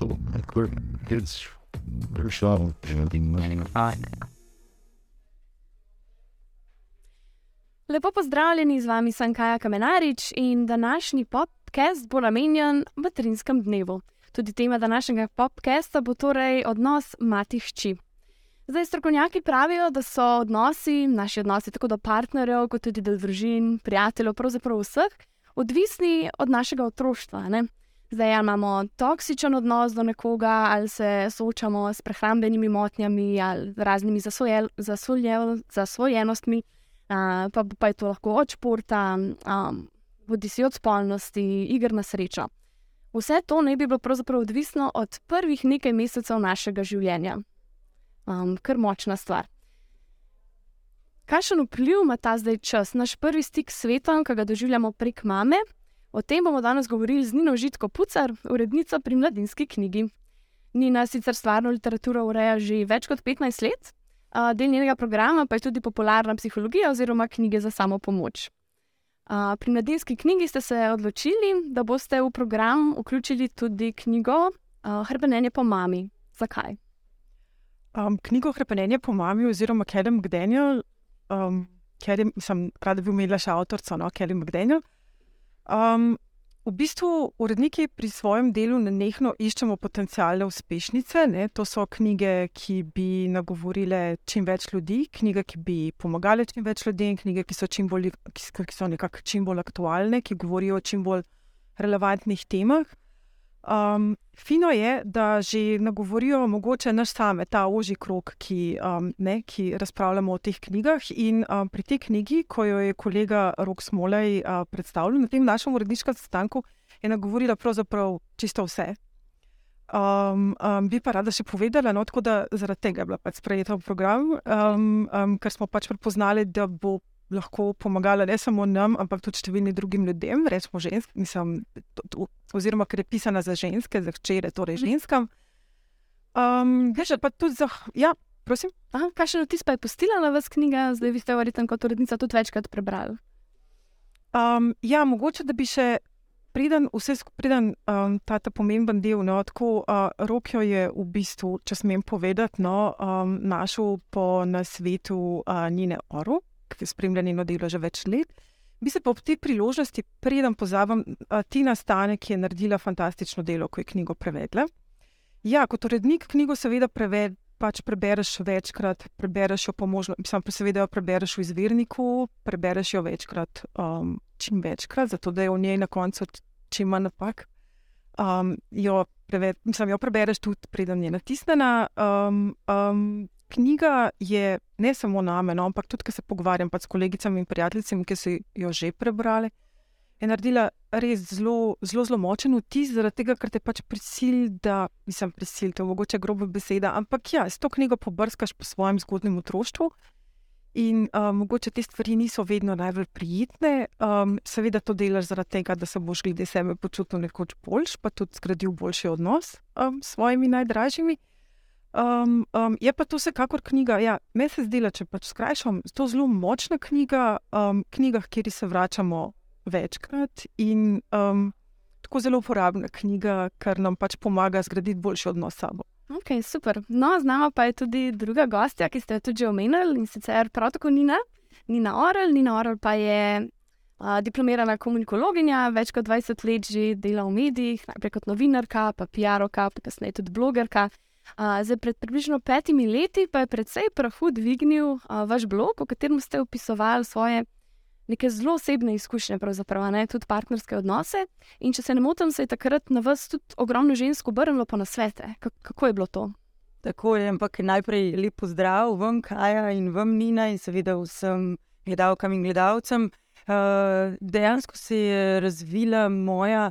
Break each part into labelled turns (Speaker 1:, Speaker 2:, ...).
Speaker 1: to, ker je prišel, že vidim, ajne.
Speaker 2: Lepo pozdravljeni, z vami sem Kaja Kamenarič in današnji podcast bo namenjen materinskem dnevu. Tudi tema današnjega podcasta bo torej odnos mati-hči. Zdaj, strokovnjaki pravijo, da so odnosi, naši odnosi tako do partnerjev, kot tudi do družin, prijateljev, pravzaprav vseh, odvisni od našega otroštva. Ne? Zdaj ali imamo toksičen odnos do nekoga, ali se soočamo s prehrambenimi motnjami ali raznimi zasvojel, zasvojel, zasvojenostmi, uh, pa, pa je to lahko od športa, um, bodi si od spolnosti, igr na srečo. Vse to ne bi bilo pravzaprav odvisno od prvih nekaj mesecev našega življenja. Um, kar močna stvar. Kakšen vpliv ima ta zdaj čas, naš prvi stik s svetom, ki ga doživljamo prek mame? O tem bomo danes govorili z Nino Žitko Pucar, urednico pri mladinski knjigi. Nina sicer stvarno literaturo ureja že več kot 15 let, del njenega programa pa je tudi popularna psihologija oziroma knjige za samo pomoč. Pri mladinski knjigi ste se odločili, da boste v program vključili tudi knjigo Hrbenenje po mami. Zakaj?
Speaker 3: Um, knjigo Hrbenenje po mami oziroma Kelly McDaniel, um, ker sem rada bi imela še avtorico, no, Kelly McDaniel. Um, v bistvu uredniki pri svojem delu nenehno iščemo potencijalne uspešnice. Ne? To so knjige, ki bi nagovorile čim več ljudi, knjige, ki bi pomagale čim več ljudem, knjige, ki so, bolj, ki, ki so nekako čim bolj aktualne, ki govorijo o čim bolj relevantnih temah. Um, fino je, da že nagovorijo mogoče naš same, ta oži krok, ki, um, ne, ki razpravljamo o teh knjigah. In um, pri tej knjigi, ko jo je kolega Rok Smolej uh, predstavil na tem našem uredniškem sestanku, je nagovorila pravzaprav čisto vse. Um, um, bi pa rada še povedala, no, da zaradi tega je bila pač sprejeta v program, um, um, ker smo pač prepoznali, da bo lahko pomagala ne samo nam, ampak tudi številnim drugim ljudem, rečemo žensk, mislim, oziroma ker je pisana za ženske, za hčere, torej mhm. ženskam. Um, Veš, pa tudi za. Ja, prosim.
Speaker 2: Aha, kaj še vtis pa je postila na vas knjiga, zdaj vi ste verjetno kot urednica tudi večkrat prebrali?
Speaker 3: Um, ja, mogoče da bi še. Preden vse skupaj, um, ta, ta pomemben del, no, tako uh, Rokijo je v bistvu, če smem povedati, no, um, našel po nasvetu uh, Nine Oru, ki spremlja njeno delo že več let. Bi se pa ob tej priložnosti, preden pozabim, Tina Stane, ki je naredila fantastično delo, ko je knjigo prevedla. Ja, kot urednik knjigo seveda preved, pač prebereš večkrat, prebereš jo po možnosti, sam pa seveda jo prebereš v izvirniku, prebereš jo večkrat, um, čim večkrat, zato da je v njej na koncu čim manj napak. Um, jo, preved, mislim, jo prebereš tudi, preden je natisnjena. Um, um, knjiga je ne samo name, no, ampak tudi, ker se pogovarjam s kolegicami in prijateljicami, ki so jo že prebrali, je naredila res zelo, zelo, zelo močen vtis, zaradi tega, ker te pač prisil, da nisem prisil, to je mogoče groba beseda, ampak ja, s to knjigo pobrskaš po svojem zgodnem otroštvu. In uh, mogoče te stvari niso vedno najbolj prijetne, um, seveda to delaš zaradi tega, da se boš glede sebe počutil nekoč boljš, pa tudi zgradil boljši odnos um, s svojimi najdražjimi. Um, um, je pa to vsekakor knjiga. Ja, Meni se zdi, če pač skrajšam, to zelo močna knjiga, um, knjiga, kjer se vračamo večkrat in um, tako zelo uporabna knjiga, kar nam pač pomaga zgraditi boljši odnos s sabo.
Speaker 2: Ok, super. No, z nami pa je tudi druga gostja, ki ste jo tudi omenili in sicer prav tako Nina, Nina Orel. Nina Orel pa je uh, diplomirana komunikologinja, več kot 20 let že dela v medijih, najprej kot novinarka, pa PR-oka, pa kasneje tudi blogerka. Zdaj, pred približno petimi leti pa je predvsej prahu dvignil a, vaš blog, v katerem ste opisovali svoje neke zelo osebne izkušnje, pravzaprav ne tudi partnerske odnose. In če se ne motim, se je takrat na vas tudi ogromno žensk obrnilo po nasvete. K kako je bilo to?
Speaker 4: Tako je, ampak najprej lepo zdrav, vam Kaja in vam Nina in seveda vsem gledalkam in gledalcem. Uh, dejansko se je razvila moja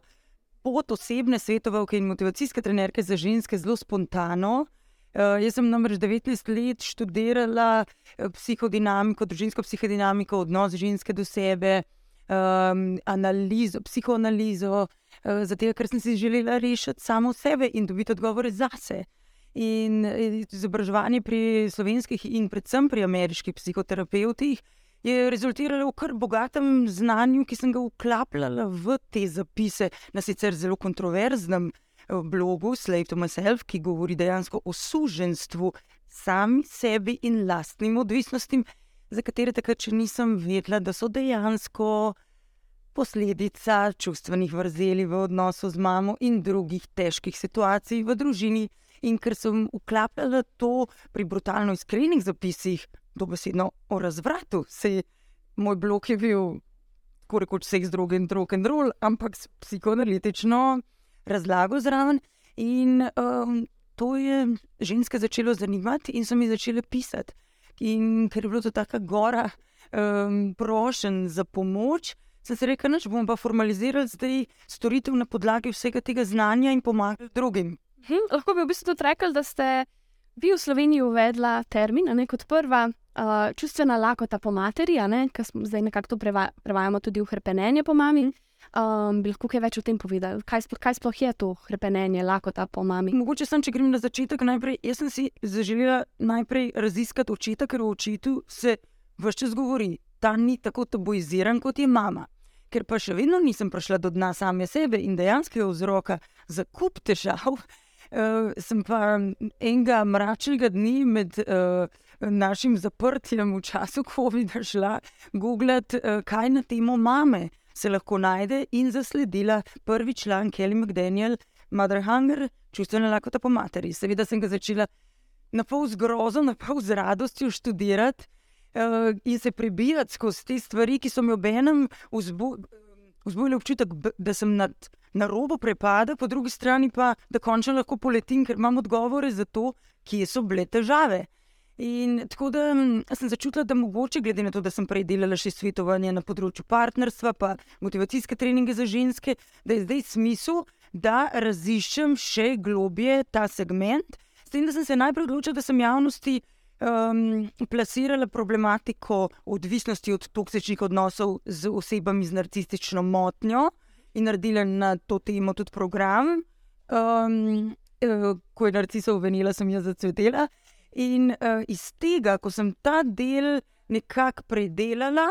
Speaker 4: pot osebne svetovalke in motivacijske trenerke za ženske zelo spontano. Uh, jaz sem namreč 19 let študirala uh, psihodinamiko, družinsko psihodinamiko, odnos ženske do sebe, um, analizo, psihoanalizo, uh, zato ker sem si želela rešiti samo sebe in dobiti odgovore zase. In izobraževanje pri slovenskih in predvsem pri ameriških psihoterapeutih je rezultiralo v kar bogatem znanju, ki sem ga vklapljala v te zapise, na sicer zelo kontroverznem eh, blogu Slave to Myself, ki govori dejansko o suženstvu sami sebi in lastnim odvisnostim, za katere takrat še nisem vedela, da so dejansko posledica čustvenih vrzeli v odnosu z mamo in drugih težkih situacij v družini. In ker sem uklapljala to pri brutalno iskrenih zapisih, dobesedno o razvratu, se moj blog je bil, tako rekoč, seks, droge in rock and roll, ampak s psihoanalitično razlago zraven. In um, to je ženske začelo zanimati, in so mi začele pisati. In ker je bilo to tako gora, um, prošen za pomoč, sem se rekel, da bomo pa formalizirali zdaj storitev na podlagi vsega tega znanja in pomagali drugim.
Speaker 2: Hm, lahko bi v bistvu tudi rekli, da ste vi v Sloveniji uvedla termin, ne kot prva, uh, čustvena lakota po materi, ki smo zdaj nekako to preva, prevajamo tudi v hrpenenje po mami. Um, bi lahko kaj več o tem povedali? Kaj, sploh, kaj sploh je to hrpenenje, lakota po mami?
Speaker 4: Mogoče sem, če grem na začetek, najprej. Jaz sem si zaželela najprej raziskati očeta, ker o očetu se vse čas govori, da ni tako tabuiziran kot je mama. Ker pa še vedno nisem prišla do dna same sebe in dejanskega vzroka za kup težav, uh, sem pa enega mračnega dne med uh, našim zaprtjem v času COVID-a šla googlati, uh, kaj na temo mame se lahko najde in zasledila prvi član Kelly McDaniel, Mother Hunger, čustvena lakota po materi. Seveda sem ga začela na pol z grozo, na pol z radostjo študirati. In se prebijati skozi te stvari, ki so mi obenem vzbudili občutek, da sem nad, na robu prepada, po drugi strani pa, da končno lahko poletim, ker imam odgovore za to, kje so bile težave. In tako da sem začutila, da mogoče, glede na to, da sem prej delala še svetovanje na področju partnerstva, pa motivacijske treninge za ženske, da je zdaj smisel, da raziščem še globje ta segment. S tem, da sem se najprej odločila, da sem javnosti um, plasirala problematiko odvisnosti od toksičnih odnosov z osebami z narcistično motnjo in naredila na to temo tudi program. Um, ko je narcisov venila, sem jaz zacvetela. In uh, iz tega, ko sem ta del nekako predelala,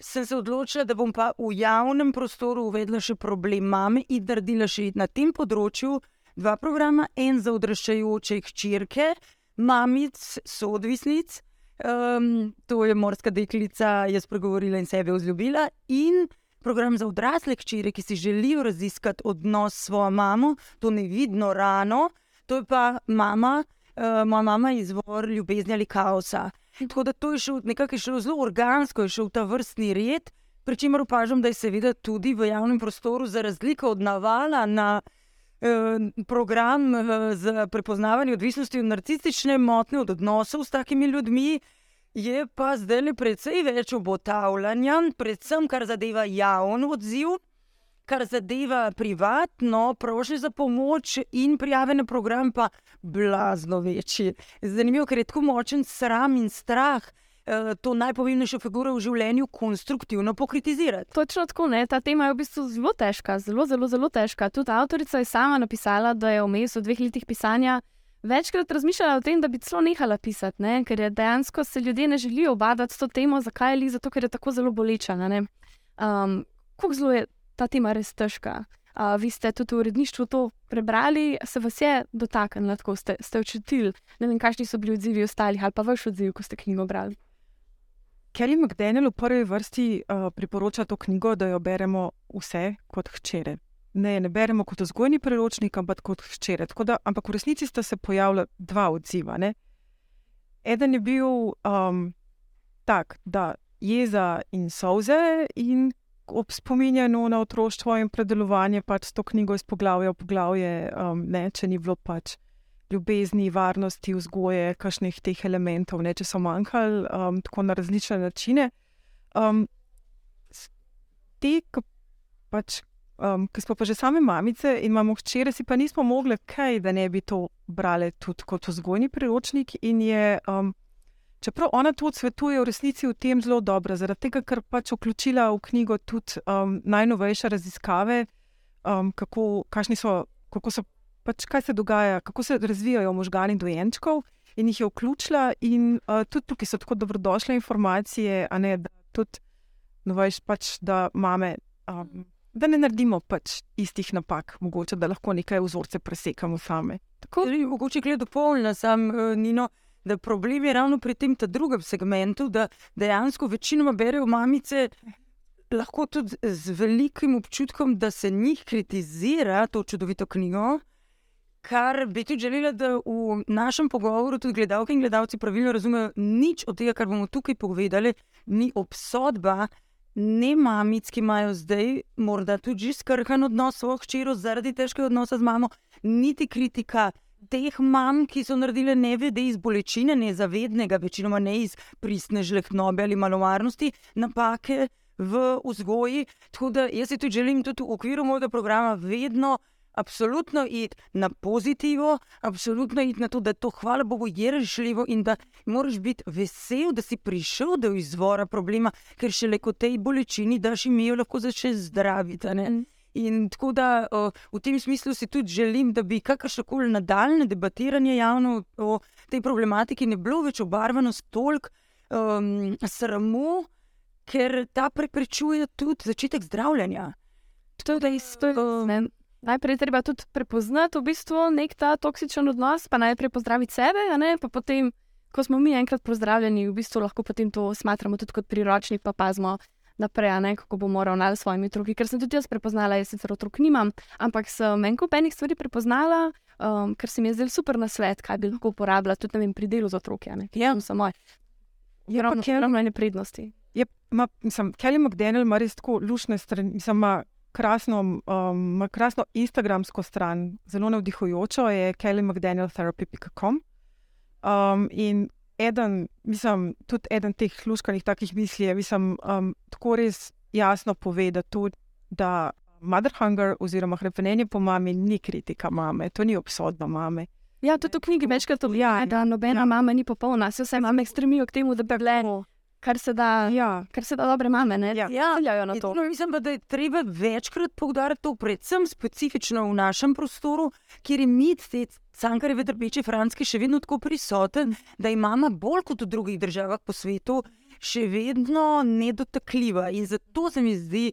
Speaker 4: sem se odločila, da bom pa v javnem prostoru uvedla še problem mame in naredila še na tem področju dva programa, en za odraščajoče hčerke, mamic, soodvisnic, um, to je morska deklica, je spregovorila in sebe vzljubila, in program za odrasle hčere, ki si želijo raziskati odnos s svojo mamo, to nevidno rano, to je pa mama, uh, moja mama je izvor ljubezni ali kaosa. Tako da to je šlo nekako zelo organsko, je šel ta vrstni red. Pričemer opažam, da je seveda tudi v javnem prostoru, za razliko od navala na Eh, program eh, za prepoznavanje odvisnosti od narcistične motnje, od odnosov s takimi ljudmi, je pa zdaj le precej več obotavljanja, predvsem kar zadeva javni odziv, kar zadeva privatno prošnje za pomoč in prijave na program, pa blazno večji. Zanimivo, ker je tako močen sram in strah. Eh, to najpomembnejšo figuro v življenju konstruktivno pokritizirati.
Speaker 2: Točno tako, ne? ta tema je v bistvu zelo težka, zelo, zelo, zelo težka. Tudi avtorica je sama napisala, da je vmes v dveh letih pisanja večkrat razmišljala o tem, da bi celo nehala pisati, ne? ker je dejansko se ljudje ne želijo obadati s to temo, zakaj ali zato, ker je tako zelo boleča. Um, Kako zelo je ta tema res težka? Uh, vi ste tudi v uredništvu to prebrali, se vas je dotaknilo, tako ste, ste učitili. Ne vem, kakšni so bili odzivi ostalih ali pa vaš odziv, ko ste knjigo brali.
Speaker 3: Kelly McDaniel v prvi vrsti uh, priporoča to knjigo, da jo beremo vse kot hčere. Ne, ne beremo kot vzgojni priročnik, ampak kot hčere. Da, ampak v resnici sta se pojavila dva odziva. Ne? Eden je bil um, tak, da jeza in solze, in ob spominjanju na otroštvo in predelovanje pač s to knjigo iz poglavja v poglavje, um, ne, če ni bilo pač ljubezni, varnosti, vzgoje, kakšnih teh elementov, ne, če so manjkali um, tako na različne načine. Um, te, ki pač, um, smo pa že same mamice in imamo hčere, si pa nismo mogli kaj, da ne bi to brali tudi kot vzgojni priročnik. Je, um, čeprav ona to odsvetuje, v resnici v tem zelo dobro, zaradi tega, ker pač vključila v knjigo tudi um, najnovejše raziskave, um, kako, so, kako so pač kaj se dogaja, kako se razvijajo možgani dojenčkov. In jih je vključila, in uh, tudi tukaj so tako dobrodošle informacije, ne, da tudi, no, veš, pač, da mame um, da ne naredimo pač istih napak, mogoče da lahko nekaj vzorce presekamo same.
Speaker 4: Tako je mogoče gledati dopolnjeno, sam uh, Nino. Da problem je ravno pri tem drugem segmentu, da dejansko večinoma berejo mamice, lahko tudi z velikim občutkom, da se njih kritizira to čudovito knjigo. Kar bi tudi želela, da v našem pogovoru tudi gledalke in gledalci pravilno razumejo, nič od tega, kar bomo tukaj povedali, ni obsodba, ne mamic, ki imajo zdaj morda tudi skrhan odnos s svojo hčero zaradi težkega odnosa z mamo, niti kritika teh mam, ki so naredile nevede iz bolečine, nezavednega, večinoma ne iz pristne žlehtnobe ali malomarnosti, napake v vzgoji. Tako da jaz si tudi želim, tudi v okviru mojega programa, vedno. Absolutno iti na pozitivo, absolutno iti na to, da to, hvala Bogu, je rešljivo in da moraš biti vesel, da si prišel do izvora problema, ker še le kot tej bolečini daš imijo, lahko začneš zdraviti. In tako da uh, v tem smislu si tudi želim, da bi kakršno koli nadaljne debatiranje javno o tej problematiki ne bilo več obarvano s toliko um, sramu ker ta preprečuje tudi začetek zdravljenja.
Speaker 2: To je dejstvo. Najprej treba tudi prepoznati v bistvu nek ta toksičen odnos, pa najprej pozdraviti sebe, ne, pa potem, ko smo mi enkrat pozdravljeni, v bistvu lahko potem to smatramo tudi kot priročnik, pa pazimo naprej, ne, kako bomo ravnali s svojimi otroki. Ker sem tudi jaz prepoznala, jaz sicer otrok nimam, ampak sem en kup enih stvari prepoznala, um, ker se mi je zdel super na svet, kaj bi lahko uporabljala tudi vem, pri delu z otroki. Ja, samo moj. Je ravno, ravno ene prednosti.
Speaker 3: Je, ma, mislim, Kelly McDaniel ima res tako lušne strani, mislim, ima krasno, um, krasno Instagramsko stran, zelo navdihujočo je kellymcdanieltherapy.com. Um, in eden, mislim, tudi eden teh luškanih takih misli je, mislim, um, tako res jasno pove, da tudi, da mother hunger oziroma hrepenenje po mami ni kritika mame, to ni obsodba mame.
Speaker 2: Ja, tudi v knjigi večkrat to ja, da nobena ja. mama ni popolna, vse mame stremijo k temu, da bi bile kar se da, ja. kar se da dobre mame. Ne,
Speaker 4: ja, ja na to. No, mislim pa, da je treba večkrat poudariti to, predvsem specifično v našem prostoru, kjer je mit te cankareve trpeče franske še vedno tako prisoten, da je mama bolj kot v drugih državah po svetu še vedno nedotakljiva. In zato se mi zdi,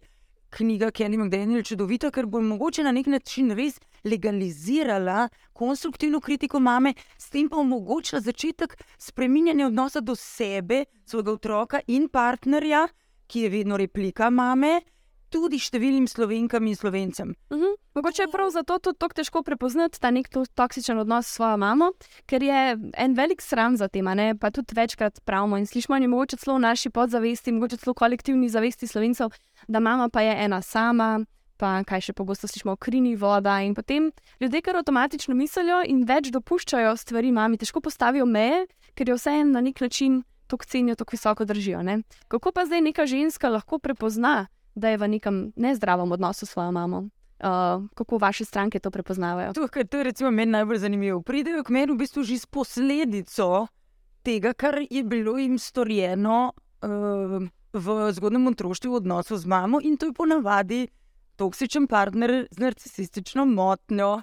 Speaker 4: knjiga Kenny McDaniel čudovita, ker bo mogoče na nek način res legalizirala konstruktivno kritiko mame, s tem pa omogočila začetek spreminjanja odnosa do sebe, svojega otroka in partnerja, ki je vedno replika mame. Tudi številnim slovenkam in slovencem.
Speaker 2: Uh mhm. -huh. Mogoče je prav zato tudi tako težko prepoznati ta nek toksičen odnos s svojo mamo, ker je en velik sram za tem, pa tudi večkrat pravimo in slišimo, in mogoče celo v naši podzavesti, mogoče celo kolektivni zavesti slovencev, da mama pa je ena sama, pa kaj še pogosto slišimo, krini voda. In potem ljudje kar avtomatično mislijo in več dopuščajo stvari mami, težko postavijo meje, ker jo vse na nek način tako cenijo, tako visoko držijo. Ne? Kako pa zdaj neka ženska lahko prepozna, da je v nekem nezdravem odnosu s svojo mamo? Uh, kako vaše stranke to prepoznavajo?
Speaker 4: To, to je meni najbolj zanimivo. Pridejo k meni v bistvu že s posledico tega, kar je bilo jim storjeno uh, v zgodnem otroštvu v odnosu z mamo, in to je ponavadi toksičen partner z narcisistično motnjo.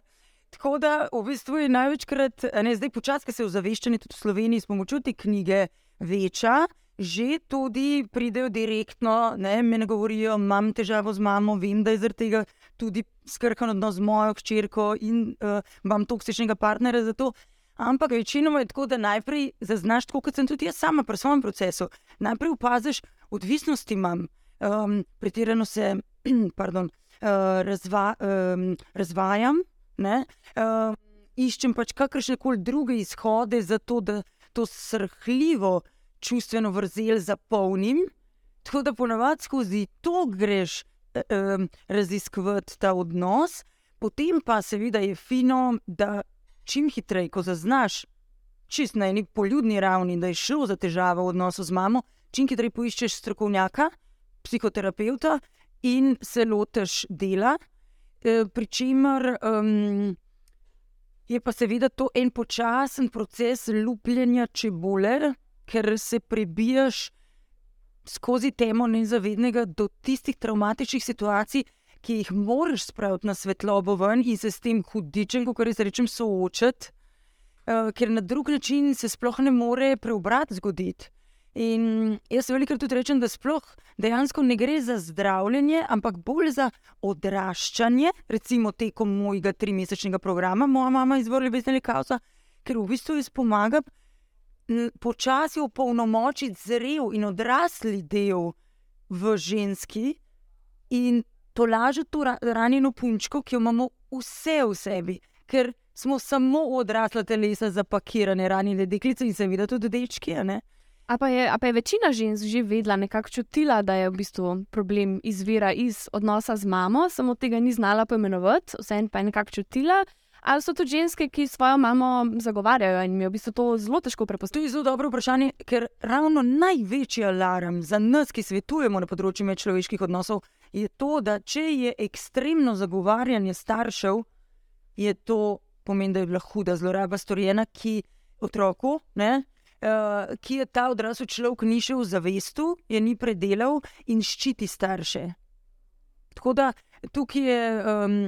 Speaker 4: Tako da v bistvu je največkrat, ne zdaj počasi, ki se je ozaveščanje tudi v Sloveniji s pomočjo te knjige veča že tudi pridejo direktno, ne, me ne govorijo, imam težavo z mamo, vem, da je zaradi tega tudi skrkan odnos z mojo hčerko in uh, imam toksičnega partnerja za to. Ampak večinoma je tako, da najprej zaznaš, tako kot sem tudi jaz sama pri svojem procesu. Najprej opaziš, odvisnosti imam, um, pretirano se pardon, razva, um, razvajam, ne, uh, iščem pač kakršne koli druge izhode za to, da to srhljivo čustveno vrzel zapolnim. Tako da ponovadi skozi to greš um, raziskovati ta odnos, potem pa seveda je fino, da čim hitreje, ko zaznaš, čist na eni poljudni ravni, da je šlo za težavo v odnosu z mamo, čim hitreje poiščeš strokovnjaka, psihoterapeuta in se loteš dela. E, Pričemer um, je pa seveda to en počasen proces lupljenja čebole ker se prebijaš skozi temo nezavednega do tistih traumatičnih situacij, ki jih moraš spraviti na svetlobo ven in se s tem hudičem, kako res rečem, soočati, uh, ker na drug način se sploh ne more preobrati zgoditi. In jaz velikokrat tudi rečem, da sploh dejansko ne gre za zdravljenje, ampak bolj za odraščanje, recimo tekom mojega trimesečnega programa, moja mama izvorila bezdanje kausa, ker v bistvu jaz pomagam počasi opolnomočiti zrel in odrasli del v ženski in to laže to ra ranjeno punčko, ki jo imamo vse v sebi, ker smo samo odrasla telesa zapakirane, ranjene deklice in seveda tudi ne.
Speaker 2: A pa, je, a pa je večina žensk že vedela, nekako čutila, da je v bistvu problem izvira iz odnosa z mamo, samo tega ni znala poimenovati, vseeno pa je nekako čutila. Ali so to ženske, ki svojo mamo zagovarjajo in jim je v bistvu to zelo težko prepoznati?
Speaker 4: To je zelo dobro vprašanje, ker ravno največji alarm za nas, ki svetujemo na področju medčloveških odnosov, je to, da če je ekstremno zagovarjanje staršev, je to pomeni, da je bila huda zloraba storjena, ki otroku, ne, uh, ki je ta odrasel človek ni še v zavestu, je ni predelal in ščiti starše. Tako da tukaj je. Um,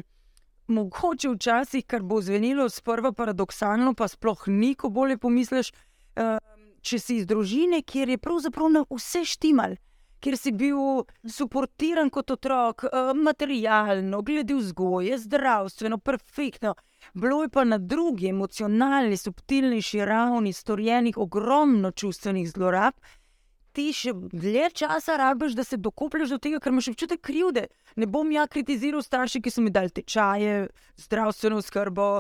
Speaker 4: Mogoče včasih, kar bo zvenelo sprva paradoksalno, pa sploh ni, ko bolje pomisliš, uh, če si iz družine, kjer je pravzaprav na vse štimal, kjer si bil suportiran kot otrok, uh, materialno, glede vzgoje, zdravstveno, perfektno. Bilo je pa na drugi, emocionalni, subtilnejši ravni storjenih ogromno čustvenih zlorab. Ti še dlje časa rabiš, da se dokoplješ do tega, ker imaš občutek krivde. Ne bom ja kritiziral starši, ki so mi dali tečaje, zdravstveno skrbo,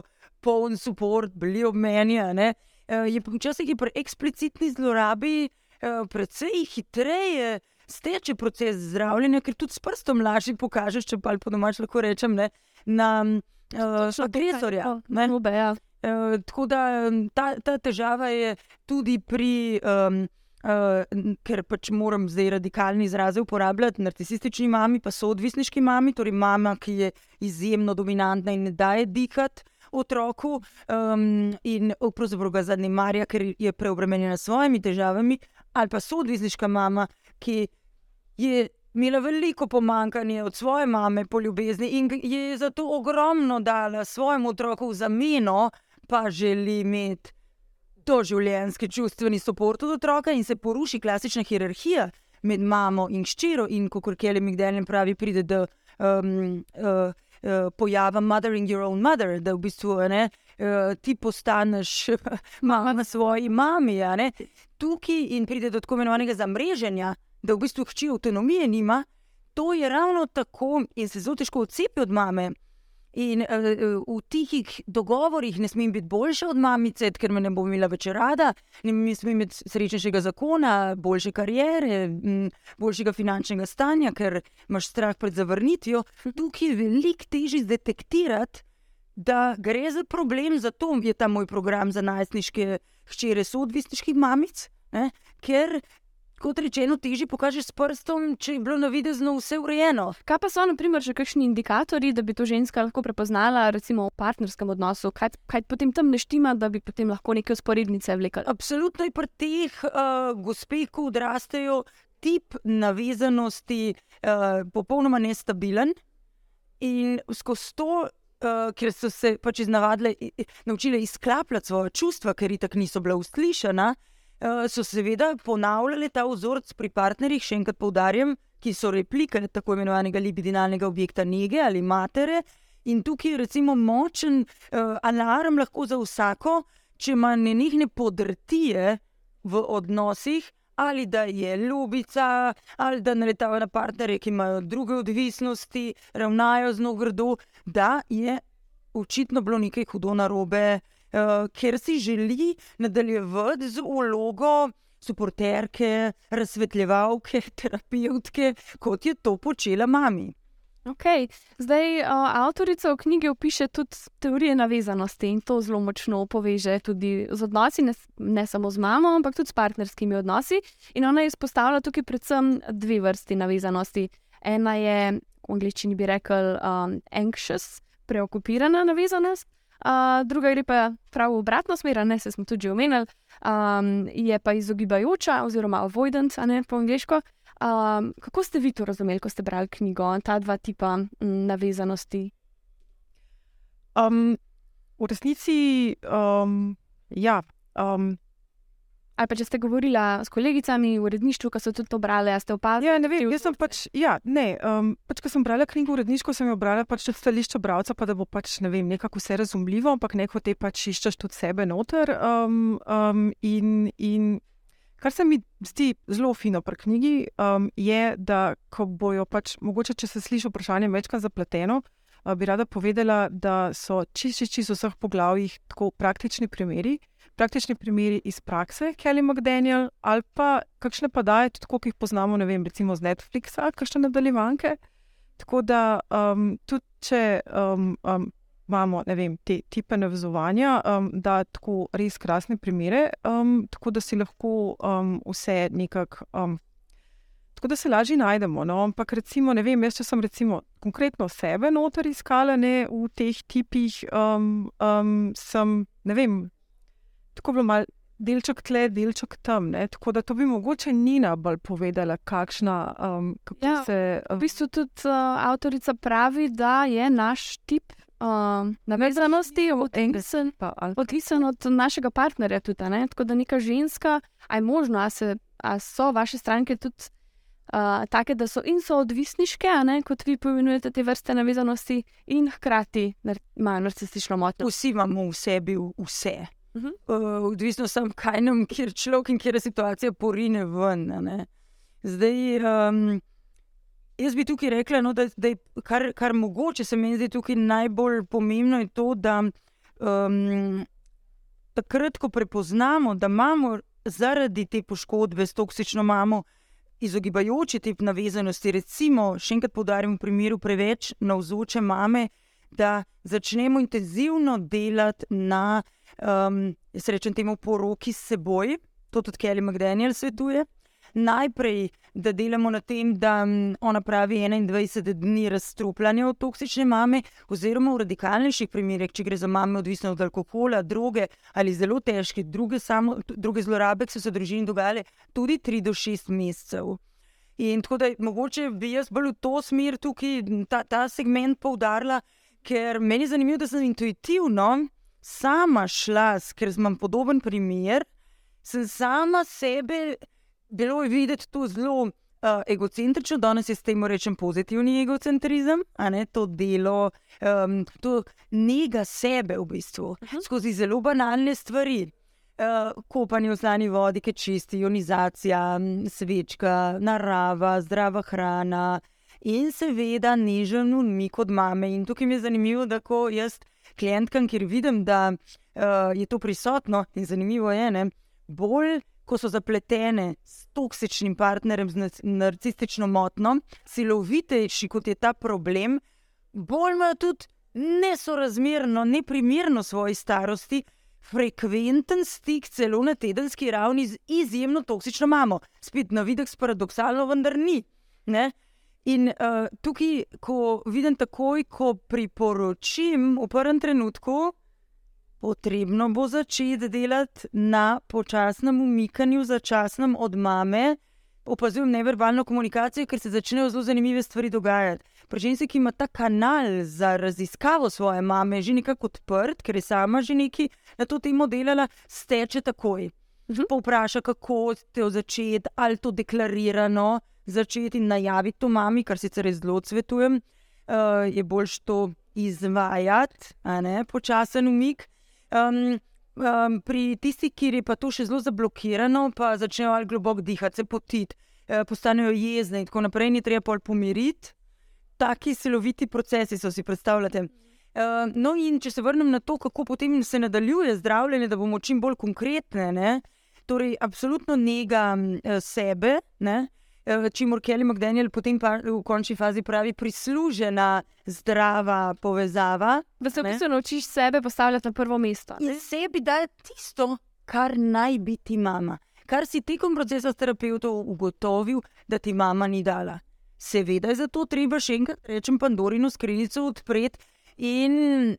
Speaker 4: poln podpor, bili ob meni. Eh, včasih je pri eksplicitni zlorabi eh, precej hitreje steče proces zdravljenja, ker tudi s prstom lažje pokažeš, če pa po domač lahko rečem, ne, na uh, agresorja. ne.
Speaker 2: Ja.
Speaker 4: Eh, tako da ta, ta težava je tudi pri, um, uh, ker pač moram zdaj radikalni izraze uporabljati, narcisistični mami, pa so odvisniški mami, torej mama, ki je izjemno dominantna in ne daje dihati. Otroku um, in pravzaprav ga zanemarja, ker je preobremenjena s svojimi težavami, ali pa soodvisniška mama, ki je imela veliko pomankanje od svoje mame po ljubezni in je zato ogromno dala svojemu otroku v zameno, pa želi imeti doživljenjski čustveni podpor od otroka in se poruši klasična hierarhija med mamo in hčero, in kot Kelly McDaniel pravi, pride do um, uh, uh, pojava mothering your own mother, da v bistvu ne, uh, ti postaneš mama na svoji mami. Tukaj in pride do tako imenovanega zamreženja, da v bistvu hči avtonomije nima, to je ravno tako in se zelo težko odcepi od mame. In uh, v tihih dogovorih ne smem biti boljša od mamice, ker me ne bo imela več rada, ne smem imeti srečnejšega zakona, boljše kariere, m, boljšega finančnega stanja, ker imaš strah pred zavrnitvijo. Tukaj je veliko težje zdetektirati, da gre za problem, zato je ta moj program za najstniške hčere soodvisniških mamic, ne? ker. Kot rečeno, težje pokažeš s prstom, če je bilo navidezno vse urejeno.
Speaker 2: Kaj pa so, na primer, še kakšni indikatorji, da bi to ženska lahko prepoznala, recimo v partnerskem odnosu? Kaj, kaj potem tam ne štima, da bi potem lahko neke usporednice vlekli?
Speaker 4: Absolutno je pri teh uh, gospeh, ko odrastejo, tip navezanosti uh, popolnoma nestabilen. In skozi to, uh, ker so se pač iznavadile, i- i- naučile izklapljati svoje čustva, ker itak niso bila uslišana, uh, so seveda ponavljale ta vzorec pri partnerjih, še enkrat poudarjam, ki so replike tako imenovanega libidinalnega objekta nege ali matere. In tukaj je recimo močen uh, alarm lahko za vsako, če ima nenehne podrtije v odnosih, ali da je ljubica, ali da naletava na partnerje, ki imajo druge odvisnosti, ravnajo zelo grdo, da je očitno bilo nekaj hudo narobe, uh, ker si želi nadaljevati z ulogo suporterke, razsvetljevalke, terapevtke, kot je to počela mami.
Speaker 2: Okay. Zdaj, uh, avtorica v knjigi opiše tudi teorije navezanosti in to zelo močno poveže tudi z odnosi, ne, ne samo z mamo, ampak tudi s partnerskimi odnosi. In ona izpostavlja tukaj predvsem dve vrsti navezanosti. Ena je, v angleščini bi rekel, um, anxious, preokupirana navezanost. Uh, druga gre pa prav v obratno smer, ne se smo tudi omenili, um, je pa izogibajoča, oziroma avoidant, a ne po angliško. Um, kako ste vi to razumeli, ko ste brali knjigo, ta dva tipa navezanosti?
Speaker 3: Um, v resnici, um, ja. Um,
Speaker 2: ali pa če ste govorili s kolegicami v uredništvu, ki so tudi to brali, a ste opazili?
Speaker 3: Ja, ne vem, jaz sem pač, ja, ne, um, pač, ko sem brala knjigo uredniško, sem jo brala pač od stališča bralca, pa da bo pač, ne vem, nekako vse razumljivo, ampak neko te pač iščeš tudi sebe noter. Um, um, in, in kar se mi zdi zelo fino pri knjigi, um, je, da ko bojo pač, mogoče, če se sliši vprašanje večkrat zapleteno, uh, bi rada povedala, da so čisto čist v vseh poglavjih tako praktični primeri praktični primeri iz prakse, Kelly McDaniel, ali pa kakšne pa daje, tudi kot jih poznamo, ne vem, recimo z Netflixa, kakšne nadaljevanke. Tako da um, tudi če um, um, imamo vem, te tipe navezovanja, um, da tako res krasne primere, um, tako da si lahko um, vse nekako. Um, Tako da se lažje najdemo. No? Ampak, recimo, ne vem, jaz sem recimo, konkretno sebe noter iskala ne, v teh tipih, um, um, sem, ne vem, tako bilo malo delček tle, delček tam. Ne? Tako da to bi mogoče Nina bolj povedala, kakšna um, kako
Speaker 2: Ja,
Speaker 3: se.
Speaker 2: V
Speaker 3: Um,
Speaker 2: bistvu tudi uh, avtorica pravi, da je naš tip uh, navezanosti odvisen,
Speaker 3: pa, ali,
Speaker 2: odvisen od našega partnerja. Tudi, ne? Tako da neka ženska, a je možno, a, se, a so vaše stranke tudi uh, take, da so in so odvisniške, ne kot vi poimenujete te vrste navezanosti, in hkrati imajo narcistično motnjo.
Speaker 4: Vsi imamo v sebi vse.
Speaker 2: Mhm.
Speaker 4: Uh, odvisno sem, kaj nam, kjer človek in kjer situacija porine ven. ne. Zdaj, um, jaz bi tukaj rekla, no, da, da je kar, kar mogoče se meni zdi tukaj najbolj pomembno, je to, da um, takrat, ko prepoznamo, da imamo zaradi te poškodbe s toksično mamo. Izogibajoči tip navezanosti, recimo, še enkrat poudarjam, v primeru preveč navzoče mame, da začnemo intenzivno delati na, um, jaz rečem, temu poroki s seboj, to tudi Kelly McDaniel svetuje. Najprej, da delamo na tem, da mm, ona pravi 21 dni razstrupljanja od toksične mame, oziroma v radikalnejših primerih, če gre za mame, odvisne od alkohola, droge ali zelo težke druge, samo, druge zlorabe, ki so se v družini dogajale, tudi 3 do 6 mesecev. In tako da mogoče bi jaz bolj v to smer tukaj ta, ta segment poudarila, ker meni je zanimivo, da sem intuitivno sama šla, ker imam podoben primer, sem sama sebe, bilo je videti to zelo uh, egocentrično, danes je s tem rečem pozitivni egocentrizem, a ne to delo, um, to njega sebe v bistvu, uh -huh. skozi zelo banalne stvari. Uh, kopanje v znani vodi, ki čisti, ionizacija, svečka, narava, zdrava hrana in seveda nežen umik od mame. In tukaj mi je zanimivo, da ko jaz klientkam, kjer vidim, da uh, je to prisotno in zanimivo je, ne, bolj ko so zapletene s toksičnim partnerjem, z narcistično motnjo, silovitejši kot je ta problem, bolj imajo tudi nesorazmerno, neprimerno svoji starosti. Frekventen stik, celo na tedenski ravni, z izjemno toksično mamo. Spet na videk paradoksalno, vendar ni. Ne? In uh, tukaj, ko vidim takoj, ko priporočim v prvem trenutku, potrebno bo začeti delati na počasnem umikanju, začasnem od mame. Opazujem neverbalno komunikacijo, ker se začnejo zelo zanimive stvari dogajati. Pri ženski, ki ima ta kanal za raziskavo svoje mame, že nekako odprt, ker je sama že neki na to temo delala, steče takoj.
Speaker 2: Mhm.
Speaker 4: Povpraša, kako te začeti, ali to deklarirano začeti in najaviti to mami, kar sicer res zelo svetujem, uh, je boljš to izvajati, ne počasen umik. Um, um, pri tistih, kjer je pa to še zelo zablokirano, pa začnejo ali globoko dihati, se potiti, eh, postanejo jezne in tako naprej, ni treba pol pomiriti. Taki siloviti procesi so si predstavljate. Uh, no, in če se vrnem na to, kako potem se nadaljuje zdravljenje, da bomo čim bolj konkretne. Ne? Torej, absolutno njega uh, sebe, ne? uh, čimur Kelly McDaniel potem pa v končni fazi pravi, prislužena zdrava povezava.
Speaker 2: Da se v
Speaker 4: Ne.
Speaker 2: bistvu naučiš sebe postavljati na prvo mesto.
Speaker 4: In sebi daje tisto, kar naj bi ti mama, kar si tekom procesa s terapeutom ugotovil, da ti mama ni dala. Seveda je zato treba še enkrat, rečem, Pandorino skrinjico odpreti in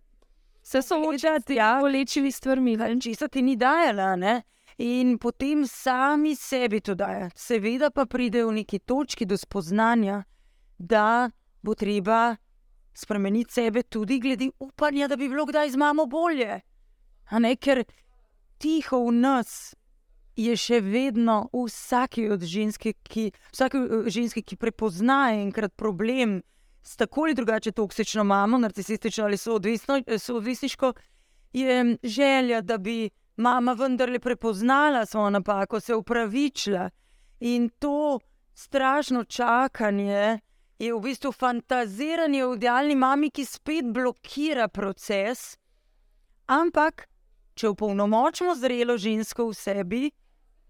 Speaker 2: Se soočati
Speaker 4: ja.
Speaker 2: s bolečimi stvarmi. ne.
Speaker 4: česa ti ni dajala. Ne? In potem sami sebi to daje. Seveda pa pride v neki točki do spoznanja, da bo treba spremeniti sebe tudi glede upanja, da bi bilo kdaj z mamo bolje. Ne, ker tiho v nas je še vedno v vsaki od ženske, ki, vsaki eh, ženski, ki prepozna enkrat problem s tako ali drugače toksično mamo, narcisistično ali soodvisniško, je želja, da bi mama vendarle prepoznala svojo napako, se upravičila. In to strašno čakanje je v bistvu fantaziranje o idealni mami, ki spet blokira proces. Ampak, če upolnomočimo zrelo žensko v sebi,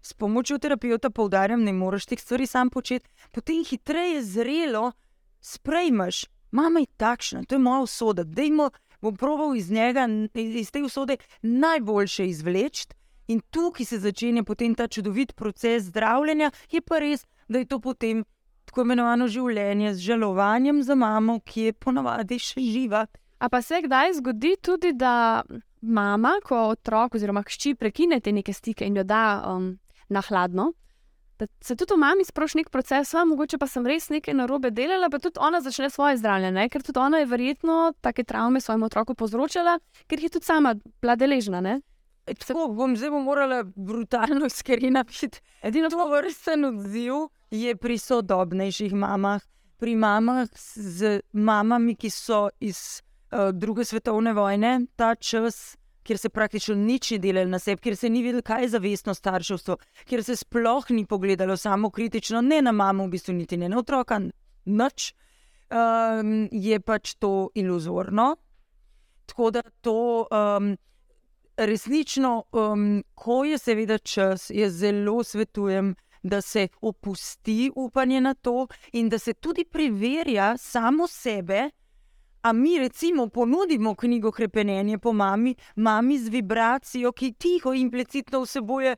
Speaker 4: s pomočjo terapeuta poudarjam, ne moreš teh stvari sam početi, potem hitreje zrelo sprejmeš, mama je takšna, to je moja usoda, da jim bom proval iz njega, iz te usode, najboljše izvleči. In tukaj se začne potem ta čudovit proces zdravljenja, je pa res, da je to potem tako imenovano življenje z žalovanjem za mamo, ki je ponavadi še živa.
Speaker 2: A pa se kdaj zgodi tudi, da mama, ko otrok oziroma hči prekine te neke stike in jo da um, na hladno, da se tudi v mami sproši nek proces, a mogoče pa sem res nekaj narobe delala, pa tudi ona začne svoje zdravljenje, ker tudi ona je verjetno take travme svojemu otroku povzročala, ker jih je tudi sama bila deležna. Ne?
Speaker 4: Tako bom zdaj bom morala brutalno iskrena biti. Edino to vrsten odziv je pri sodobnejših mamah, pri mamah z mamami, ki so iz uh, druge svetovne vojne, ta čas kjer se praktično nič ni delalo na sebi, kjer se ni videlo, kaj je zavestno starševstvo, kjer se sploh ni pogledalo samo kritično, ne na mamo, v bistvu niti ne na otroka, noč, um, je pač to iluzorno. Tako da to um, resnično, um, ko je seveda čas, jaz zelo svetujem. Da se opusti upanje na to, in da se tudi preverja samo sebe, A mi recimo ponudimo knjigo Krepenje po mami, mami z vibracijo, ki tiho implicitno vsebuje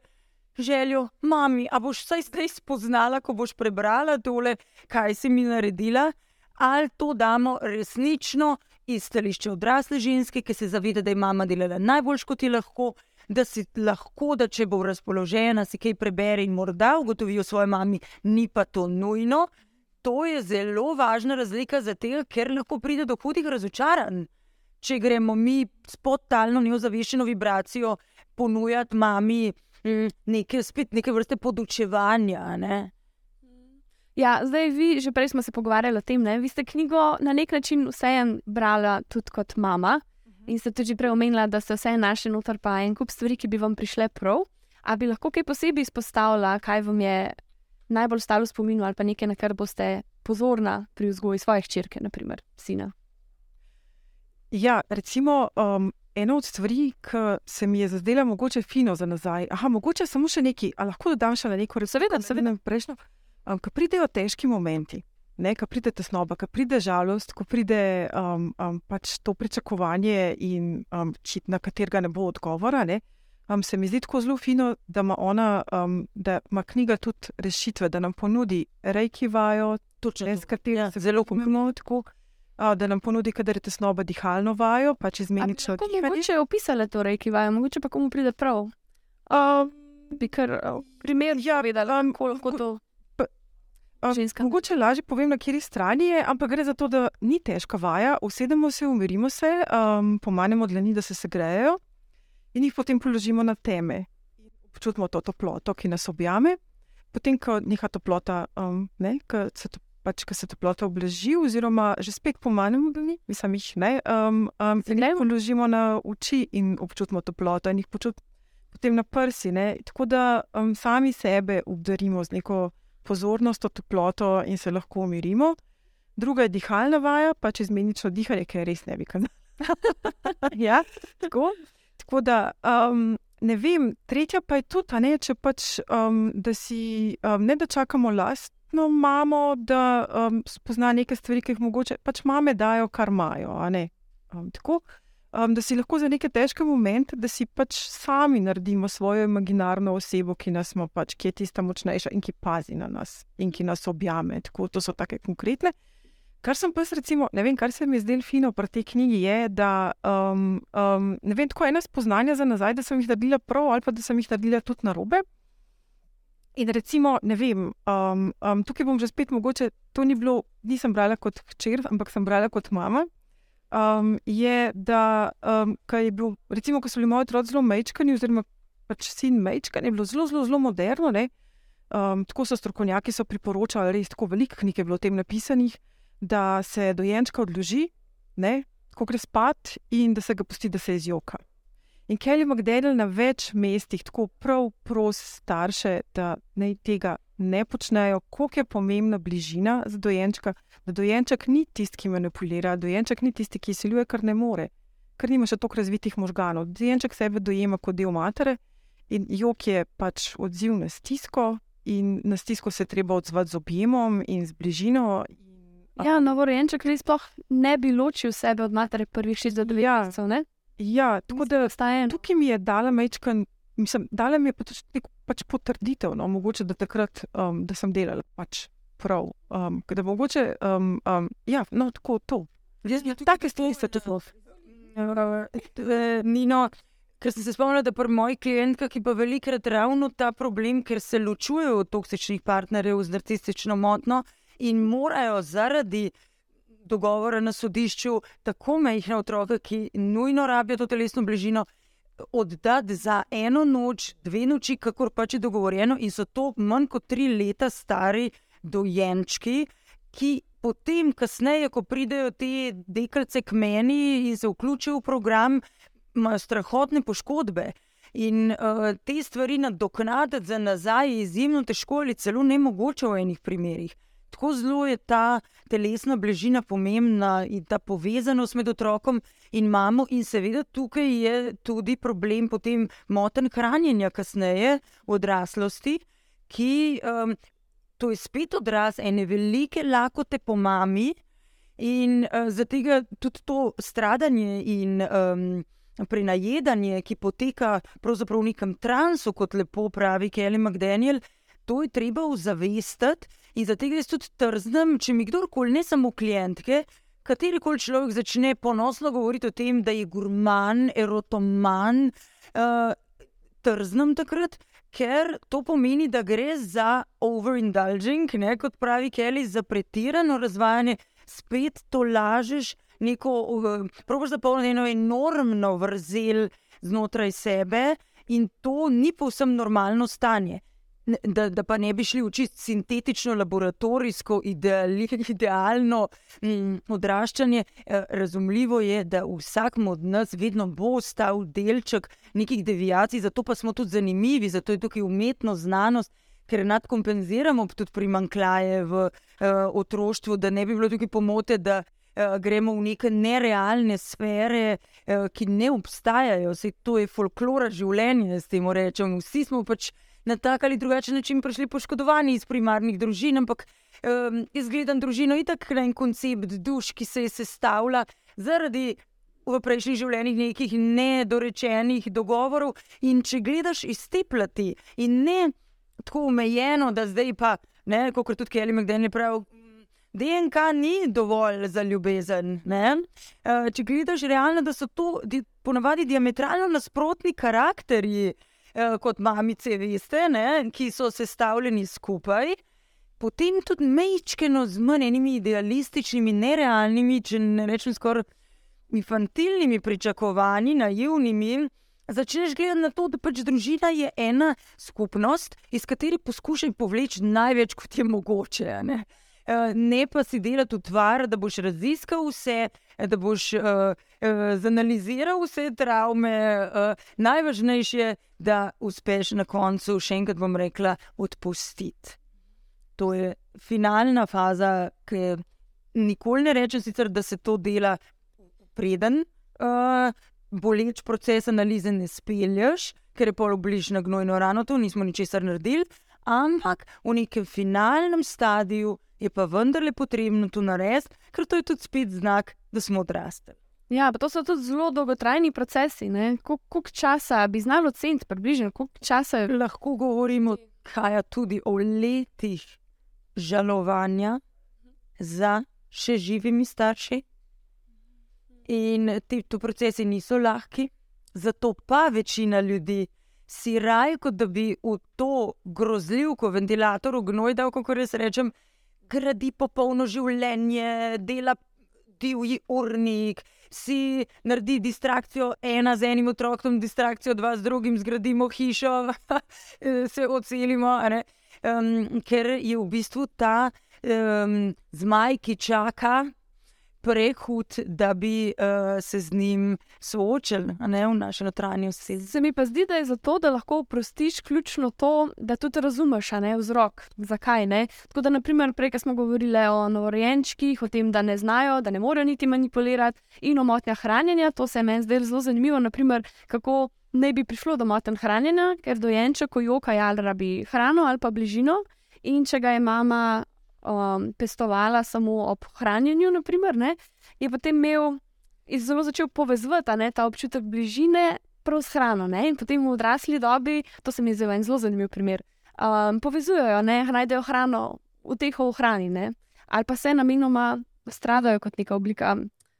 Speaker 4: željo, mami, a boš vsaj zdaj spoznala, ko boš prebrala tole, kaj si mi naredila, ali to damo resnično iz stališča odrasle ženske, ki se zaveda, da je mama delala najbolj, kot je lahko. Da si lahko, da če bo razpoložena, si kaj prebere in morda ugotovi o svoji mami, ni pa to nujno, to je zelo važna razlika za te, ker lahko pride do hudih razočaranj. Če gremo mi s podtalno neozaveščeno vibracijo ponujati mami mm, neke, spet neke vrste podučevanja. Ne?
Speaker 2: Ja, zdaj, vi, že prej smo se pogovarjali o tem, da ste knjigo na nek način vseeno brali tudi kot mama. Mhm. In ste tudi prej omenili, da ste vse našli noter, pa en kup stvari, ki bi vam prišle prav. A bi lahko kaj posebej izpostavila, kaj vam je najbolj stalo v spominu ali pa nekaj, na kar boste pozorna pri vzgoji svojih črke, naprimer sina?
Speaker 3: Ja, recimo, um, ena od stvari, ki se mi je zdela mogoče fino za nazaj. Aha, mogoče samo še nekaj, ali lahko dodam še na neko reč.
Speaker 2: Seveda, seveda.
Speaker 3: Prejšnjo, um, ko pridejo težki momenti. Ne, ko pride tesnoba, ko pride žalost, ko pride um, um, pač to pričakovanje, in, um, na katerega ne bo odgovora, ne, um, se mi zdi tako zelo fino, da ima ona, um, da ima knjiga tudi rešitve, da nam ponudi rejki vajo,
Speaker 4: točno
Speaker 3: s katero ja. se zelo pomembno tako. Uh, da nam ponudi, kadar je tesnoba dihalno vajo, pa če zmenično
Speaker 2: dihanje. Mogoče je opisala to rejki vajo, mogoče pa komu pride prav? Um, bi kar uh, primer ja vedela, um, koliko to. Ženska.
Speaker 3: Mogoče lažje povem, na kateri strani je, ampak gre za to, da ni težka vaja. Usedemo se, umirimo se, um, pomanemo dlani, da se segrejejo, in jih potem položimo na teme. Občutimo to toploto, ki nas objame. Potem, ko neha toplota, um, ne, ko se, to, pač, ko se toplota oblaži, oziroma že spet pomanjkamo, mi sami jih ne, um, um, in jih položimo na oči in občutimo toploto, in jih počutimo potem na prsi. Ne. Tako da um, sami sebe obdarimo z neko pozornostjo, toploto in se lahko umirimo. Druga je dihalna vaja, pa če zmenično dihanje, ki je res ne bi kazalo. ja, tako. Tako da, um, ne vem, tretja pa je tudi, ne, če pač, um, da si um, ne da čakamo lastno mamo, da um, spozna neke stvari, ki jih mogoče pač mame dajo, kar imajo. Um, tako, um, da si lahko za neke težke momente, da si pač sami naredimo svojo imaginarno osebo, ki nas pač, ki je tista močnejša in ki pazi na nas in ki nas objame. Tako, to so take konkretne. Kar sem pa jaz, recimo, ne vem, kar se mi je zdelo fino pri tej knjigi, je, da um, um, ne vem, tako ena spoznanja za nazaj, da sem jih naredila prav ali pa da sem jih naredila tudi na robe. In recimo, ne vem, um, um, tukaj bom že spet mogoče, to ni bilo, nisem brala kot hčer, ampak sem brala kot mama. Um, je, da um, je bil, recimo, ko so bili moji otroci zelo mečkani, oziroma pač sin Mejčka, je bilo zelo, zelo, zelo moderno. Ne? Um, tako so strokovnjaki so priporočali, res tako veliko knjig je bilo o tem napisanih, da se dojenčka odloži, ne? ko gre spat in da se ga pusti, da se izjoka. In Kelly McDaniel na več mestih tako prav prosi starše, da naj tega ne počnejo, koliko je pomembna bližina za dojenčka, da dojenček ni tisti, ki manipulira, dojenček ni tisti, ki izsiljuje, kar ne more, ker nima še toliko razvitih možganov. Dojenček sebe dojema kot del matere in jok je pač odziv na stisko, in na stisko se treba odzvati z objemom in z bližino.
Speaker 2: Ja, novorojenček res sploh ne bi ločil sebe od matere prvih šest do devet
Speaker 3: Ja.
Speaker 2: mesecev, ne?
Speaker 3: Ja, tako da
Speaker 2: Obstaja
Speaker 3: tukaj mi je dala mečkan, mislim, dala mi je pač, nek- pač potrditev, no, mogoče da takrat, um, da sem delala pač prav. Um, da mogoče, um, um, ja, no, tako to. Take stvari se tudi.
Speaker 4: Nino, ker sem se spomnila, da pri mojih klientkah je pa velikrat ravno ta problem, ker se ločujejo od toksičnih partnerjev z narcistično motnjo in morajo zaradi dogovora na sodišču tako majhne otroke, ki nujno rabijo to telesno bližino. Oddati za eno noč, dve noči, kako pač je dogovorjeno, in so to manj kot tri leta stari dojenčki, ki potem, kasneje, ko pridejo te deklice k meni in se vključijo v program, imajo strahotne poškodbe. In uh, te stvari nadoknaditi za nazaj je izjemno težko ali celo nemogoče v enih primerih. Tako zelo je ta telesna bližina pomembna in ta povezanost med otrokom in mamo, in seveda tukaj je tudi problem potem moten hranjenja kasneje v odraslosti, ki um, to je spet odraz ene velike lakote po mami in uh, zato tudi to stradanje in um, prenajedanje, ki poteka pravzaprav v nekem transu, kot lepo pravi Kelly McDaniel, to je treba ozavestiti in zato jaz tudi trznem, če mi kdorkoli, ne samo klientke, katerikoli človek začne ponosno govoriti o tem, da je gurman, erotoman, uh, trznem takrat, ker to pomeni, da gre za overindulging, ne, kot pravi Kelly, za pretirano razvajanje, spet to lažeš, neko, uh, probiš zapolniti eno enormno vrzel znotraj sebe, in to ni povsem normalno stanje. Da, da pa ne bi šli v čist sintetično, laboratorijsko, ideali, idealno mm, odraščanje. Eh, razumljivo je, da vsakmu od nas vedno bo ostal delček nekih devijacij, zato pa smo tudi zanimivi, zato je tukaj umetnost, znanost, ker nadkompenziramo tudi primankljaje v uh, otroštvu, da ne bi bilo tukaj pomote, da uh, gremo v neke nerealne sfere, uh, ki ne obstajajo. Sej to je folklora življenja, s tem rečem. Vsi smo pač na tak ali drugačen način prišli poškodovani iz primarnih družin, ampak um, izgledam družino itak en koncept duš, ki se je sestavlja zaradi v prejšnjih življenjih nekih nedorečenih dogovorov. In če gledaš iz te plati in ne tako omejeno, da zdaj pa, ne, kot tudi Kelly McDaniel pravi. DNK ni dovolj za ljubezen. ne. Eh, Če gledaš realno, da so to di, ponavadi diametralno nasprotni karakterji, eh, kot mamice, veste, ne, ki so sestavljeni skupaj, potem tudi mečkeno z manj enimi idealističnimi, nerealnimi, če ne rečem skoraj infantilnimi pričakovanji, naivnimi. Začneš gledati na to, da pač družina je ena skupnost, iz katere poskušaj povleči največ, kot je mogoče. Ne? Eh, ne pa si delati utvar, da boš raziskal vse, eh, da boš uh, uh, zanaliziral vse travme. Uh, najvažnejše je, da uspeš na koncu, še enkrat bom rekla, odpustiti. To je finalna faza, ki nikoli ne rečem, sicer, da se to dela preden. Uh, Boleč proces analize ne spelješ, ker je pol bližnja gnojno rano, to nismo ničesar naredili, ampak v nekem finalnem stadiju je pa vendarle potrebno to narediti, ker to je tudi spet znak, da smo odrasli.
Speaker 2: Ja, pa to so tudi zelo dolgotrajni procesi. Koliko časa bi znalo oceniti, približno, koliko časa je
Speaker 4: Lahko govorimo kaj tudi o letih žalovanja za še živimi starši. In ti procesi niso lahki, zato pa večina ljudi si raje, kot da bi v to grozljivko, ventilator, v gnoj dal, kako res rečem, gradi popolno življenje, dela divji urnik, si naredi distrakcijo ena z enim otrokom, distrakcijo dva z drugim, zgradimo hišo, se odselimo. Um, ker je v bistvu ta um, zmaj, ki čaka, prehud, da bi uh, se z njim soočili, ne v naši notranjosti.
Speaker 2: Se mi pa zdi, da je zato, da lahko oprostiš, ključno to, da tudi razumeš, ne vzrok, zakaj ne. Tako da, naprimer, prej smo govorili o novorojenčkih, o tem, da ne znajo, da ne morejo niti manipulirati, in o motnjah hranjenja. To se meni zdelo zelo zanimivo, naprimer, kako. Ne bi prišlo do motenj hranjenja, ker dojenček, ko joka, ali rabi hrano ali pa bližino. In če ga je mama um, pestovala samo ob hranjenju, naprimer, ne, je potem imel zelo začel povezovati ta občutek bližine prav s hrano. Ne, in potem v odrasli dobi, to se mi zdi en zelo zanimiv primer, um, povezujejo, ne, najdejo hrano v teh ohranjih, ali pa se namenoma stradajo kot neka oblika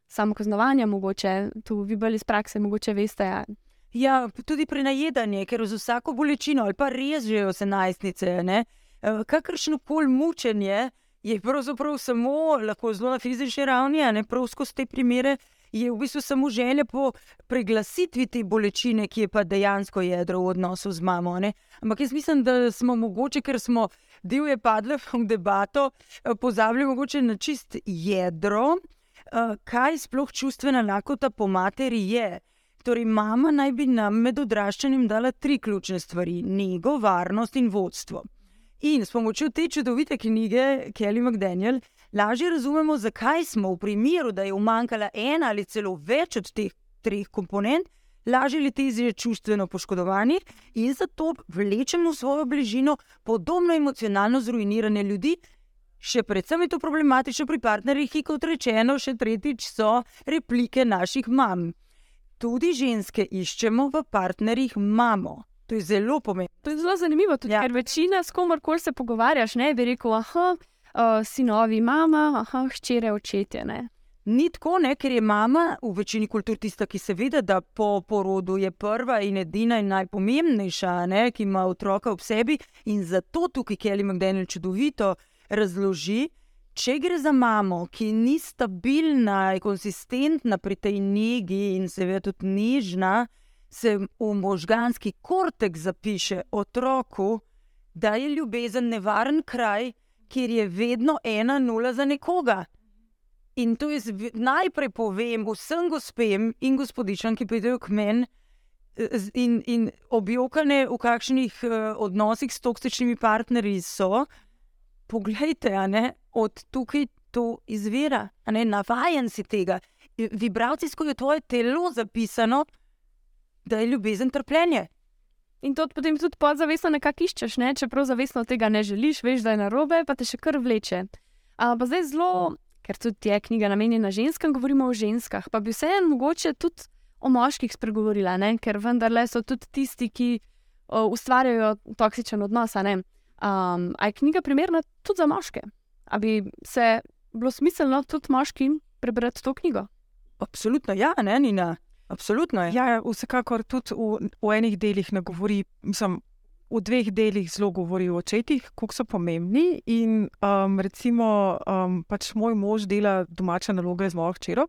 Speaker 2: samokaznovanja, mogoče tu vi bolj iz prakse, mogoče veste. Ja.
Speaker 4: Ja, tudi pri najedanju, ker z vsako bolečino ali pa režejo se najstnice. Eh, kakršno koli mučenje je pravzaprav samo lahko zelo na fizični ravni, a ne prav skozi te primere. Je v bistvu samo želja po preglasitvi te bolečine, ki je pa dejansko jedro v odnosu z mamo. Ne? Ampak jaz mislim, da smo mogoče, ker smo divje padli v debato, eh, pozabili mogoče na čist jedro, eh, kaj sploh čustvena lakota po materi je. Torej, mama naj bi nam med odraščanjem dala tri ključne stvari: nego, varnost in vodstvo. In s pomočjo te čudovite knjige Kelly McDaniel lažje razumemo, zakaj smo v primeru, da je umanjkala ena ali celo več od teh treh komponent, lažje ali težje čustveno poškodovani in zato vlečemo v svojo bližino podobno emocionalno zrujnirane ljudi. Še predvsem je to problematično pri partnerjih, ki, kot rečeno, še tretjič so replike naših mam. Tudi ženske iščemo v partnerjih mamo. To je zelo pomembno.
Speaker 2: To je zelo zanimivo, tudi, ja. ker večina, s komorkoli se pogovarjaš, ne bi rekel, ah, uh, sinovi, mama, ah, hčere, očetje. Ne.
Speaker 4: Ni tako, ne, ker je mama v večini kultur tista, ki se vidi, da po porodu je prva in edina in najpomembnejša, ne, ki ima otroka v sebi. In zato tukaj Kelly McDaniel čudovito razloži, če gre za mamo, ki ni stabilna konsistentna pri tej negi in seveda tudi nižna se v možganski kortek zapiše otroku, da je ljubezen nevaren kraj, kjer je vedno ena nula za nekoga. In to jaz najprej povem vsem gospem in gospodičam, ki pridejo k meni in, in objokane v kakšnih uh, odnosih s toksičnimi partnerji so. Poglejte, ne, od tukaj to izvira, navajen si tega. Vibracijsko je tvoje telo zapisano, da je ljubezen trpljenje.
Speaker 2: In to potem tudi podzavestno nekako iščeš, ne? čeprav zavestno tega ne želiš, veš, da je na robe, pa te še kar vleče. Ampak zdaj zelo, ker tudi je knjiga namenjena ženskam, govorimo o ženskah, pa bi se en mogoče tudi o moških spregovorila, ne? ker vendarle so tudi tisti, ki o, ustvarjajo toksičen odnos. Um, a je knjiga primerna tudi za moške? A bi se bilo smiselno tudi moškim prebrati to knjigo?
Speaker 4: Absolutno, ja, ne, Nina. Absolutno je.
Speaker 3: Ja, vsekakor tudi v, v enih delih ne govori, mislim, v dveh delih zelo govori o očetih, kako so pomembni. In um, recimo, um, pač moj mož dela domače naloge z mojo hčero.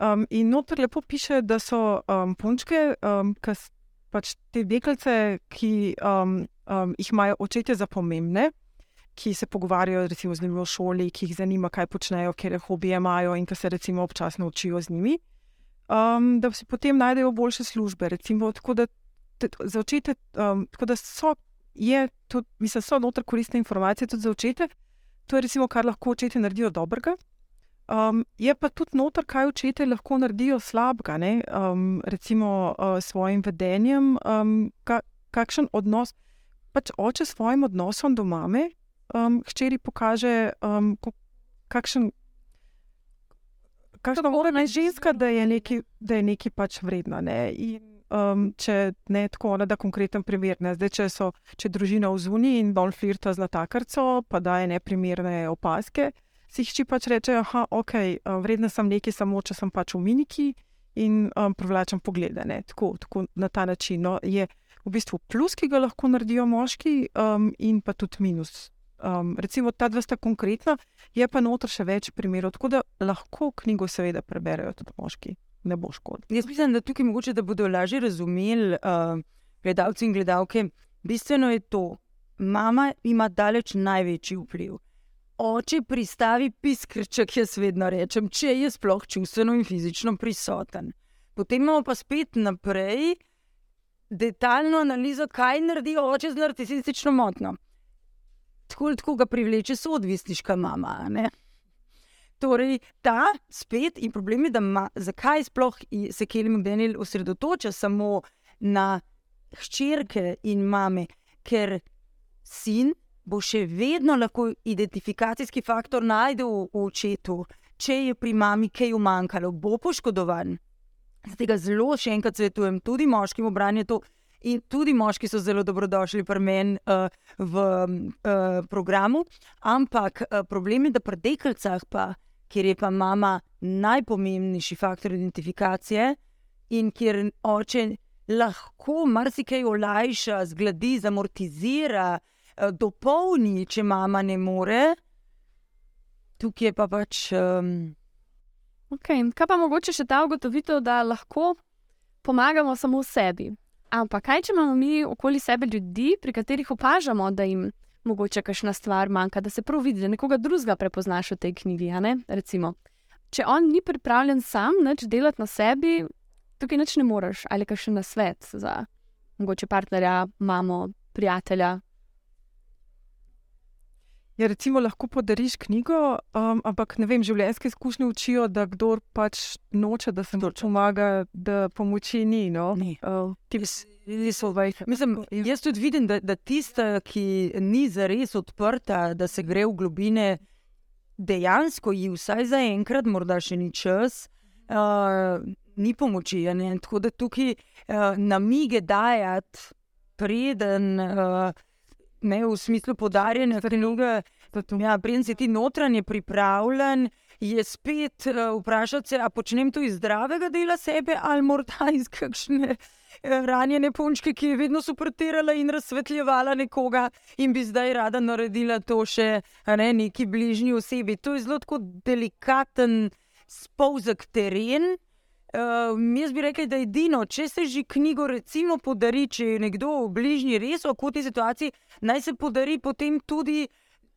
Speaker 3: Um, in noter lepo piše, da so um, punčke, um, kas, pač te deklice, ki um, um, jih imajo očetje za pomembne. Ki se pogovarjajo recimo, z njimi v šoli, ki jih zanima, kaj počnejo, ker hobije imajo in ki se recimo občasno učijo z njimi um, da si potem najdejo boljše službe. Recimo, tako da, te, očete, um, tako da so, je, tudi, mislim, so noter koristne informacije tudi za očete. To je recimo, kar lahko očete naredijo dobrega. Um, je pa tudi noter, kaj očete lahko naredijo slabega, um, recimo uh, s svojim vedenjem, um, ka, kakšen odnos. Pač oče s svojim odnosom do mame, um, hčeri pokaže, um, kakšen kakšna mora biti ženska, da je nekaj, da je nekaj pač vredna. Ne? In, um, če ne tako, da je konkreten primer. Zdaj, če, so, če družina vzvuni in bolj flirta z natakarco, pa daje neprimerne opaske, si jih pač reče, da ok, um, vredna sem nekaj, samo če sem pač v miniki in um, privlačem pogled. Tako, tako na ta način no, je v bistvu plus, ki ga lahko naredijo moški, um, in pa tudi minus. Um, recimo ta dva sta konkretna, je pa notor še več primerov, tako da lahko knjigo seveda preberejo tudi moški, ne bo škod.
Speaker 4: Jaz mislim, da tukaj mogoče, da bodo lažje razumeli uh, gledalci in gledalke. Bistveno je to, mama ima daleč največji vpliv. Oče pristavi piskrček, jaz vedno rečem, če je sploh čustveno in fizično prisoten. Potem imamo pa spet naprej detaljno analizo, kaj naredi oče z narcisistično motnjo. Tako ali tako ga privleče soodvisniška mama. Ne? Torej, ta spet in problem je, da ma, zakaj sploh se Kelly McDaniel osredotoča samo na hčerke in mame, ker sin bo še vedno lahko identifikacijski faktor najdel v, očetu, če je pri mami kaj umanjkalo, bo poškodovan. Zato ga zelo še enkrat svetujem, tudi moškim obranju to. In tudi moški so zelo dobrodošli pri meni uh, v uh, programu, ampak uh, problem je, da pri deklicah, pa, kjer je pa mama najpomembnejši faktor identifikacije in kjer oče lahko marsikaj olajša, zgladi, zamortizira, uh, dopolni, če mama ne more, tukaj je pa pač. Um,
Speaker 2: Okay. Kaj pa mogoče še ta ugotovitev, da lahko pomagamo samo sebi? Ampak kaj, če imamo mi okoli sebe ljudi, pri katerih opažamo, da jim mogoče kakšna stvar manjka, da se prav vidi, da nekoga drugega prepoznaš v tej knjigi. Recimo, če on ni pripravljen sam nič delati na sebi, tukaj nič ne moreš, ali kakšen nasvet za mogoče partnerja, mamo, prijatelja.
Speaker 3: Ja, recimo, lahko podariš knjigo, um, ampak ne vem, življenjske izkušnje učijo, da kdo pač noče, da se mu pomaga, da pomoči ni. No?
Speaker 4: Ne.
Speaker 3: Uh, ti
Speaker 4: Jaz- Mislim, jaz tudi vidim, da, da tista, ki ni zares odprta, da se gre v globine, dejansko ji vsaj za enkrat, morda še ni čas, uh, ni pomoči. ne. Tako da tukaj uh, namige dajati, preden. Uh, Ne, v smislu podarjanja knjige, ja, preden si ti notranje pripravljen, je spet uh, vprašati se, ali počnem to iz zdravega dela sebe ali morda iz kakšne eh, ranjene punčke, ki je vedno suportirala in razsvetljevala nekoga in bi zdaj rada naredila to še ne, neki bližnji osebi. To je zelo delikaten, spolzek teren. Uh, jaz bi rekel, da je edino, če se že knjigo recimo podari, če je nekdo v bližnji res v akutni situaciji, naj se podari potem tudi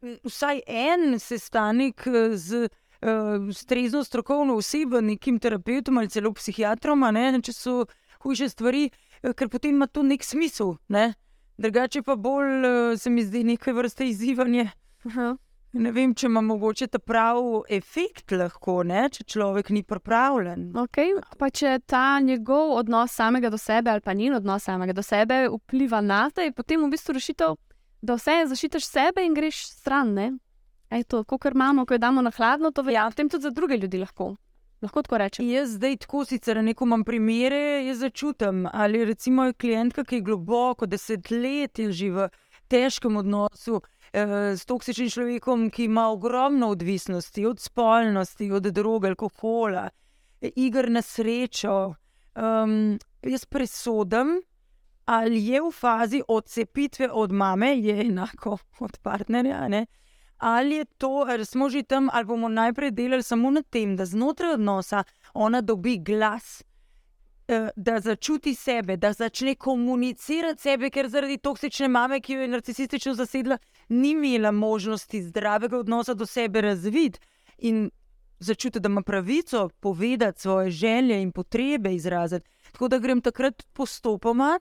Speaker 4: vsaj en sestanek eh, z uh, ustrezno strokovno osebo, nekim terapeutom ali celo psihiatrom, ne, če so hujše stvari, eh, ker potem ima to nek smisel. Ne? Drugače pa bolj uh, se mi zdi nekaj vrste izzivanje.
Speaker 2: Aha.
Speaker 4: Ne vem, če ima mogoče ta pravi efekt, lahko, ne? če človek ni pripravljen.
Speaker 2: Okay. Pa če ta njegov odnos samega do sebe ali pa njen odnos samega do sebe vpliva na te, je potem v bistvu rešitev, da vse zaščitiš sebe in greš stran. Ne? Ej, to, kar imamo, ko jo damo na hladno, to velja potem tudi za druge ljudi. Lahko, lahko tako rečem.
Speaker 4: Jaz zdaj tako sicer neko imam primere, jaz začutim. Ali recimo je klientka, ki je globoko desetletje že v težkem odnosu s toksičnim človekom, ki ima ogromno odvisnosti od spolnosti, od droge, alkohola, iger na srečo. Um, jaz presodim, ali je v fazi odcepitve od mame, je enako od partnerja. Ne? Ali je to, ali smo že tam, ali bomo najprej delali samo na tem, da znotraj odnosa ona dobi glas, da začuti sebe, da začne komunicirati sebe, ker zaradi toksične mame, ki jo je narcisistično zasedla, ni imela možnosti zdravega odnosa do sebe razviti in začuti, da ima pravico povedati svoje želje in potrebe izraziti. Tako da grem takrat postopoma,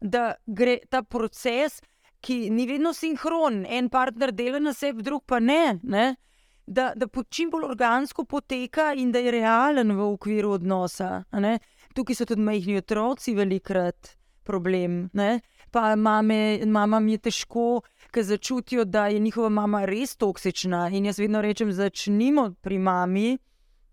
Speaker 4: da gre ta proces, ki ni vedno sinhron, en partner dela na sebi, drug pa ne. ne? Da, da čim bolj organsko poteka in da je realen v okviru odnosa. ne. Tukaj so tudi majhni otroci, velikrat problem. Ne? Pa mame, mamam je težko, ker začutijo, da je njihova mama res toksična. In jaz vedno rečem, začnimo pri mami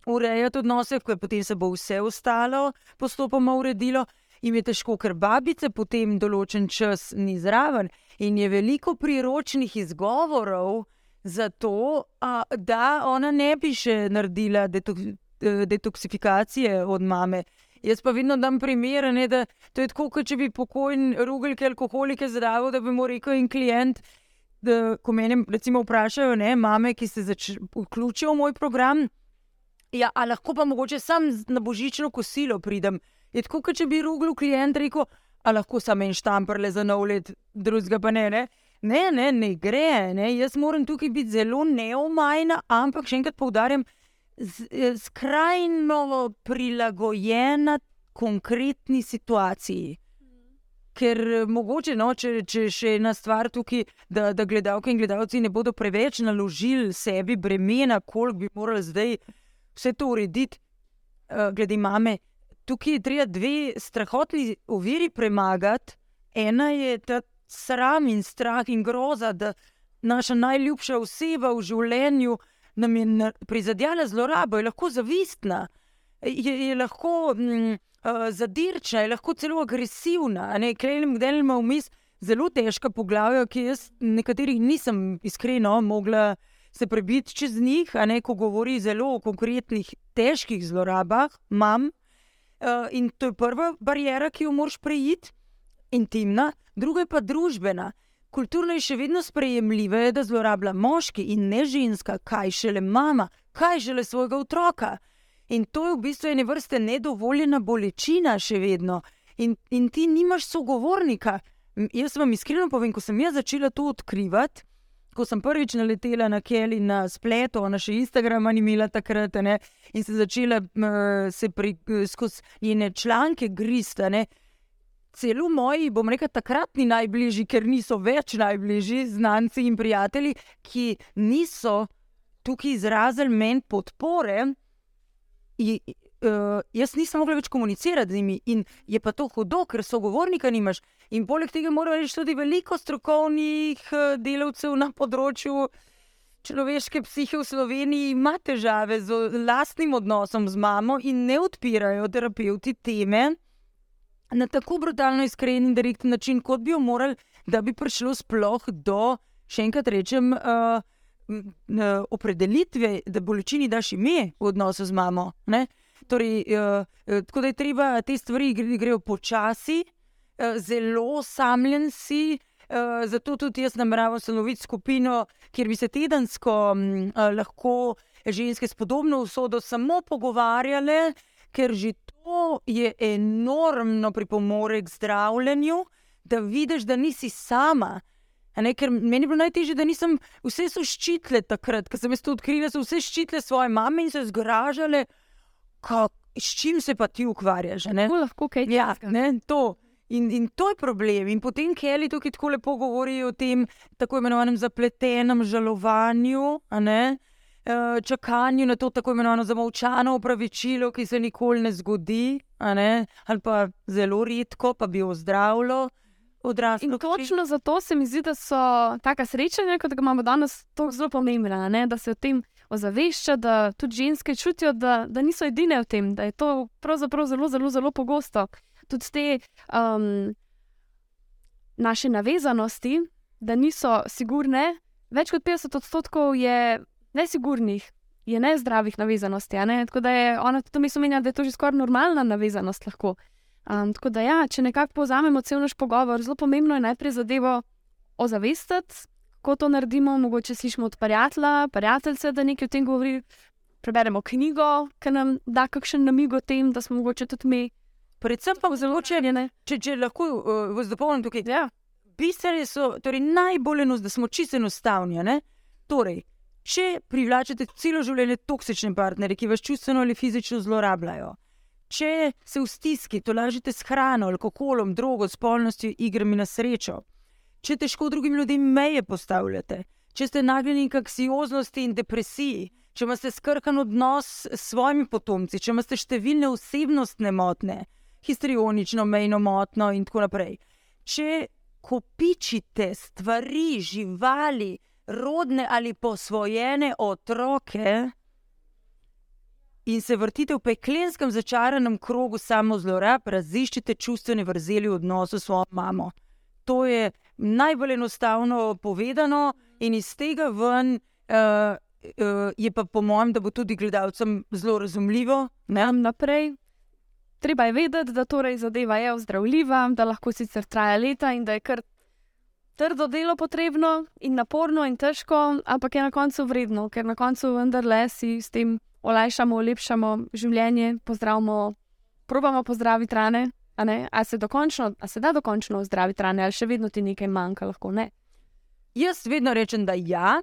Speaker 4: urejati odnose, ker potem se bo vse ostalo postopoma uredilo. In je težko, ker babice potem določen čas ni zraven. In je veliko priročnih izgovorov za to, a, da ona ne bi še naredila eh, detoksifikacije od mame. Jaz pa vedno dam primer, ne, da to je tako, kot če bi pokojni rugelke alkoholike zdravil, da bi mu rekel in klient. da, ko me recimo vprašajo, ne, mame, ki se vključijo v moj program, ja, a lahko pa mogoče sam na božično kosilo pridem. Je tako, kot če bi ruglu klient rekel, a lahko sam en štamprle za nov let, drugega pa ne. ne? Ne, ne, ne gre. Ne. Jaz moram tukaj biti zelo neomajna, ampak še enkrat poudarjam, eh, skrajno prilagojena konkretni situaciji. Ker eh, mogoče, no, če, če še ena stvar tukaj, da, da gledalke in gledalci ne bodo preveč naložili sebi bremena, koliko bi morali zdaj vse to urediti, uh, glede mame. Tukaj je treba dve strahotni oviri premagati. Ena je ta sram in strah in groza, da naša najljubša oseba v življenju nam je prizadela zlorabo, je lahko zavistna, je, je lahko mm, uh, zadirčna, je lahko celo agresivna. Klenem, da ima vmes zelo težka poglavja, ki jaz nekaterih nisem iskreno mogla se prebiti čez njih, a ne ko govori zelo o konkretnih, težkih zlorabah, mam. Uh, in to je prva barijera, ki jo moraš prejiti, intimna, druga je pa družbena. Kulturno je še vedno sprejemljivo, da zlorablja moški in ne ženska, kaj šele mama, kaj šele svojega otroka. In to je v bistvu ene vrste nedovoljena bolečina še vedno. In, in ti nimaš sogovornika. Jaz vam iskreno povem, ko sem jaz začela to odkrivati, ko sem prvič naletela na Kelly na spletu, ona še Instagrama ni imela takrat, ne, in se začela m, se pri, skozi njene članke grista. Ne, Celo moji, bom rekel, takratni najbližji, ker niso več najbližji, znanci in prijatelji, ki niso tukaj izrazili meni podpore, je, uh, jaz nisem mogla več komunicirati z njimi. In je pa to hudo, ker sogovornika nimaš. In poleg tega moram reči, tudi veliko strokovnih uh, delavcev na področju človeške psihe v Sloveniji ima težave z o- lastnim odnosom z mamo in ne odpirajo terapeuti teme na tako brutalno iskren in direkten način, kot bi jo morali, da bi prišlo sploh do, še enkrat rečem, uh, uh, opredelitve, da bolečini daš ime v odnosu z mamo. Ne? Torej, uh, tako da je treba te stvari gre, grejo počasi, uh, zelo samljen si. Uh, zato tudi jaz nameravam ustanoviti skupino, kjer bi se tedensko um, uh, lahko ženske s podobno usodo samo pogovarjale, ker že to je enormno pripomore k zdravljenju, da vidiš, da nisi sama. A Ne, ker meni je bilo najtežje, da nisem, vse so ščitile takrat, ko sem jaz to odkrila, so vse ščitile svoje mame in se zgražale, s čim se pa ti ukvarjaš.
Speaker 2: Kako lahko kaj
Speaker 4: Ja,
Speaker 2: takega?
Speaker 4: ne, to. In, in to je problem. In potem Kelly tukaj tako lepo govori o tem tako imenovanem zapletenem žalovanju, ne, eh, čakanju na to tako imenovano zamolčano opravičilo, ki se nikoli ne zgodi, ne, ali pa zelo redko, pa bi ozdravilo odraslo.
Speaker 2: In točno zato se mi zdi, da so taka srečanja, kot ga imamo danes, tako zelo pomembna, a ne? da se o tem ozavešča, da tudi ženske čutijo, da, da niso edine v tem, da je to pravzaprav zelo, zelo, zelo pogosto. Tudi te um, naše navezanosti, da niso sigurne, več kot 50 odstotkov je nesigurnih, je nezdravih navezanosti. Ne? Tako da je ona tudi omenja, da je to že skoraj normalna navezanost lahko. Um, tako da, ja, če nekako povzamemo cel naš pogovor, zelo pomembno je najprej zadevo ozavestiti, kako to naredimo. Mogoče slišimo od prijatelja, prijateljice, da nekaj o tem govori. Preberemo knjigo, ki nam da kakšen namig o tem, da smo mogoče tudi mi
Speaker 4: Predvsem pa
Speaker 2: zelo črnjene.
Speaker 4: če, če lahko uh, vas dopolnim tukaj.
Speaker 2: Ja,
Speaker 4: Bistvene so, torej najbolj enostavne, da smo čisto enostavni. Torej, če privlačite celo življenje toksične partnerje, ki vas čustveno ali fizično zlorabljajo, če se v stiski tolažite s hrano, alkoholom, drogo, spolnostjo, igrami na srečo, če težko drugim ljudem meje postavljate, če ste nagnjeni k anksioznosti in depresiji, če imate skrkan odnos s svojimi potomci, če imate številne osebnostne motnje, histrionično, mejno motno in tako naprej. Če kopičite stvari, živali, rodne ali posvojene otroke in se vrtite v peklenskem začaranem krogu samo zlorab, raziščite čustvene vrzeli v odnosu s svojo mamo. To je najbolj enostavno povedano, in iz tega ven uh, uh, je pa po mojem, da bo tudi gledalcem zelo razumljivo. Ne?
Speaker 2: tam naprej. Treba je vedeti, da torej zadeva je ozdravljiva, da lahko sicer traja leta in da je kar trdo delo potrebno in naporno in težko, ampak je na koncu vredno, ker na koncu vendarle si s tem olajšamo, olepšamo življenje, pozdravimo, probamo pozdraviti rane. A, ne? a se dokončno, a se da dokončno zdraviti rane, ali še vedno ti nekaj manjka, lahko ne.
Speaker 4: Jaz vedno rečem, da ja.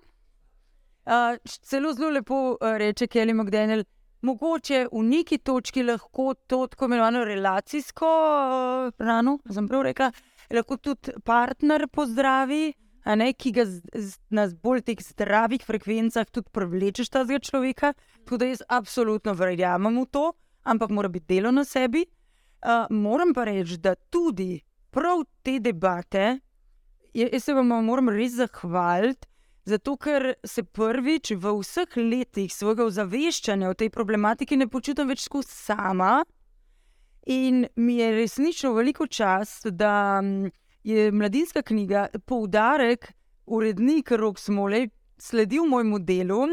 Speaker 4: Uh, celo zelo lepo uh, reče Kelly McDaniel, mogoče v neki točki lahko to tako imenovano relacijsko uh, rano, sem prav rekla, lahko tudi partner pozdravi, ne, ki ga z, z, na bolj teh zdravih frekvencah tudi privlečeš ta človeka. Tako da jaz absolutno verjamem v to, ampak mora biti delo na sebi. Uh, moram pa reči, da tudi prav te debate, jaz se vam moram res zahvaliti. Zato, ker se prvič v vseh letih svojega ozaveščanja o tej problematiki ne počutim več tako sama. In mi je resnično veliko čas, da je mladinska knjiga poudarek, urednik Rok Smolej, sledil mojemu delu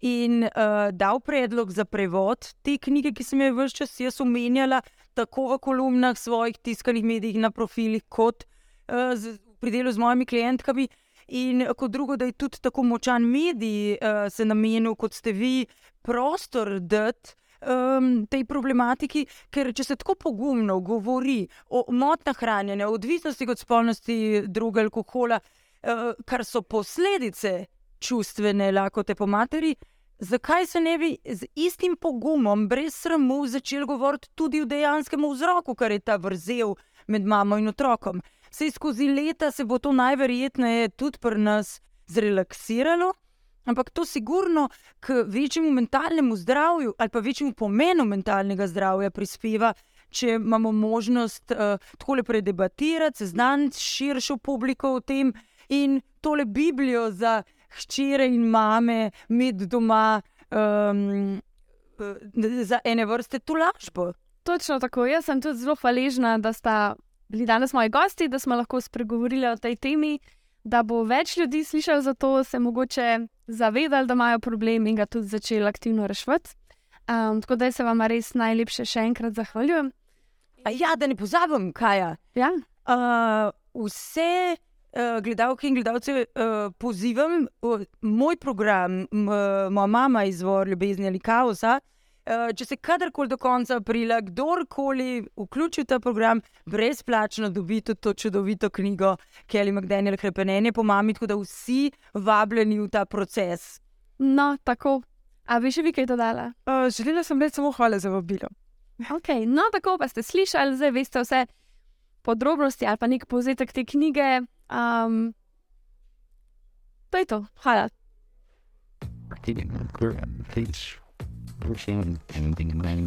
Speaker 4: in uh, dal predlog za prevod te knjige, ki sem jo vse čas jaz omenjala, tako v kolumnah, svojih tiskanih medijih, na profilih, kot uh, z, pri delu z mojimi klientkami. In kot drugo, da je tudi tako močan medij, uh, se namenil, kot ste vi, prostor dati um, tej problematiki, ker če se tako pogumno govori o motnah hranjenja, o odvisnosti od spolnosti, druge alkohola, uh, kar so posledice čustvene lakote po materi. Zakaj se ne bi z istim pogumom, brez sramu, začel govoriti tudi o dejanskem vzroku, kar je ta vrzel med mamo in otrokom? Sej skozi leta se bo to najverjetneje tudi pri nas zrelaksiralo, ampak to sigurno k večjemu mentalnemu zdravju ali pa večjemu pomenu mentalnega zdravja prispeva, če imamo možnost uh, tako le predebatirati, seznaniti širšo publiko o tem in tole Biblijo za hčere in mame med doma. Um, Za ene vrste tulažbo.
Speaker 2: Točno tako. Jaz sem tudi zelo hvaležna, da sta bili danes moji gosti, da smo lahko spregovorili o tej temi, da bo več ljudi slišalo za to, se mogoče zavedali, da imajo problem in ga tudi začeli aktivno rešiti. Um, tako da se vam res najlepše še enkrat zahvaljujem.
Speaker 4: A ja, da ne pozabim, kaj je.
Speaker 2: Ja?
Speaker 4: Uh, vse uh, gledalke in gledalce uh, pozivam, uh, moj program, moja mama izvor ljubezni ali kaosa. Eh, če se kadarkoli do konca aprila, kdorkoli vključi v ta program, brezplačno dobi tudi to čudovito knjigo Kelly McDaniel, Krepenenje po mami, tako da vsi vabljeni v ta proces.
Speaker 2: No, tako. A bi še vi kaj dodala?
Speaker 3: Uh, želela sem reči samo hvala za vabilo.
Speaker 2: Okay, no, tako pa ste slišali, zdaj veste vse podrobnosti ali pa nek povzetek te knjige. Um, to je to. Hvala.
Speaker 1: I didn't agree. Please. pushing and banging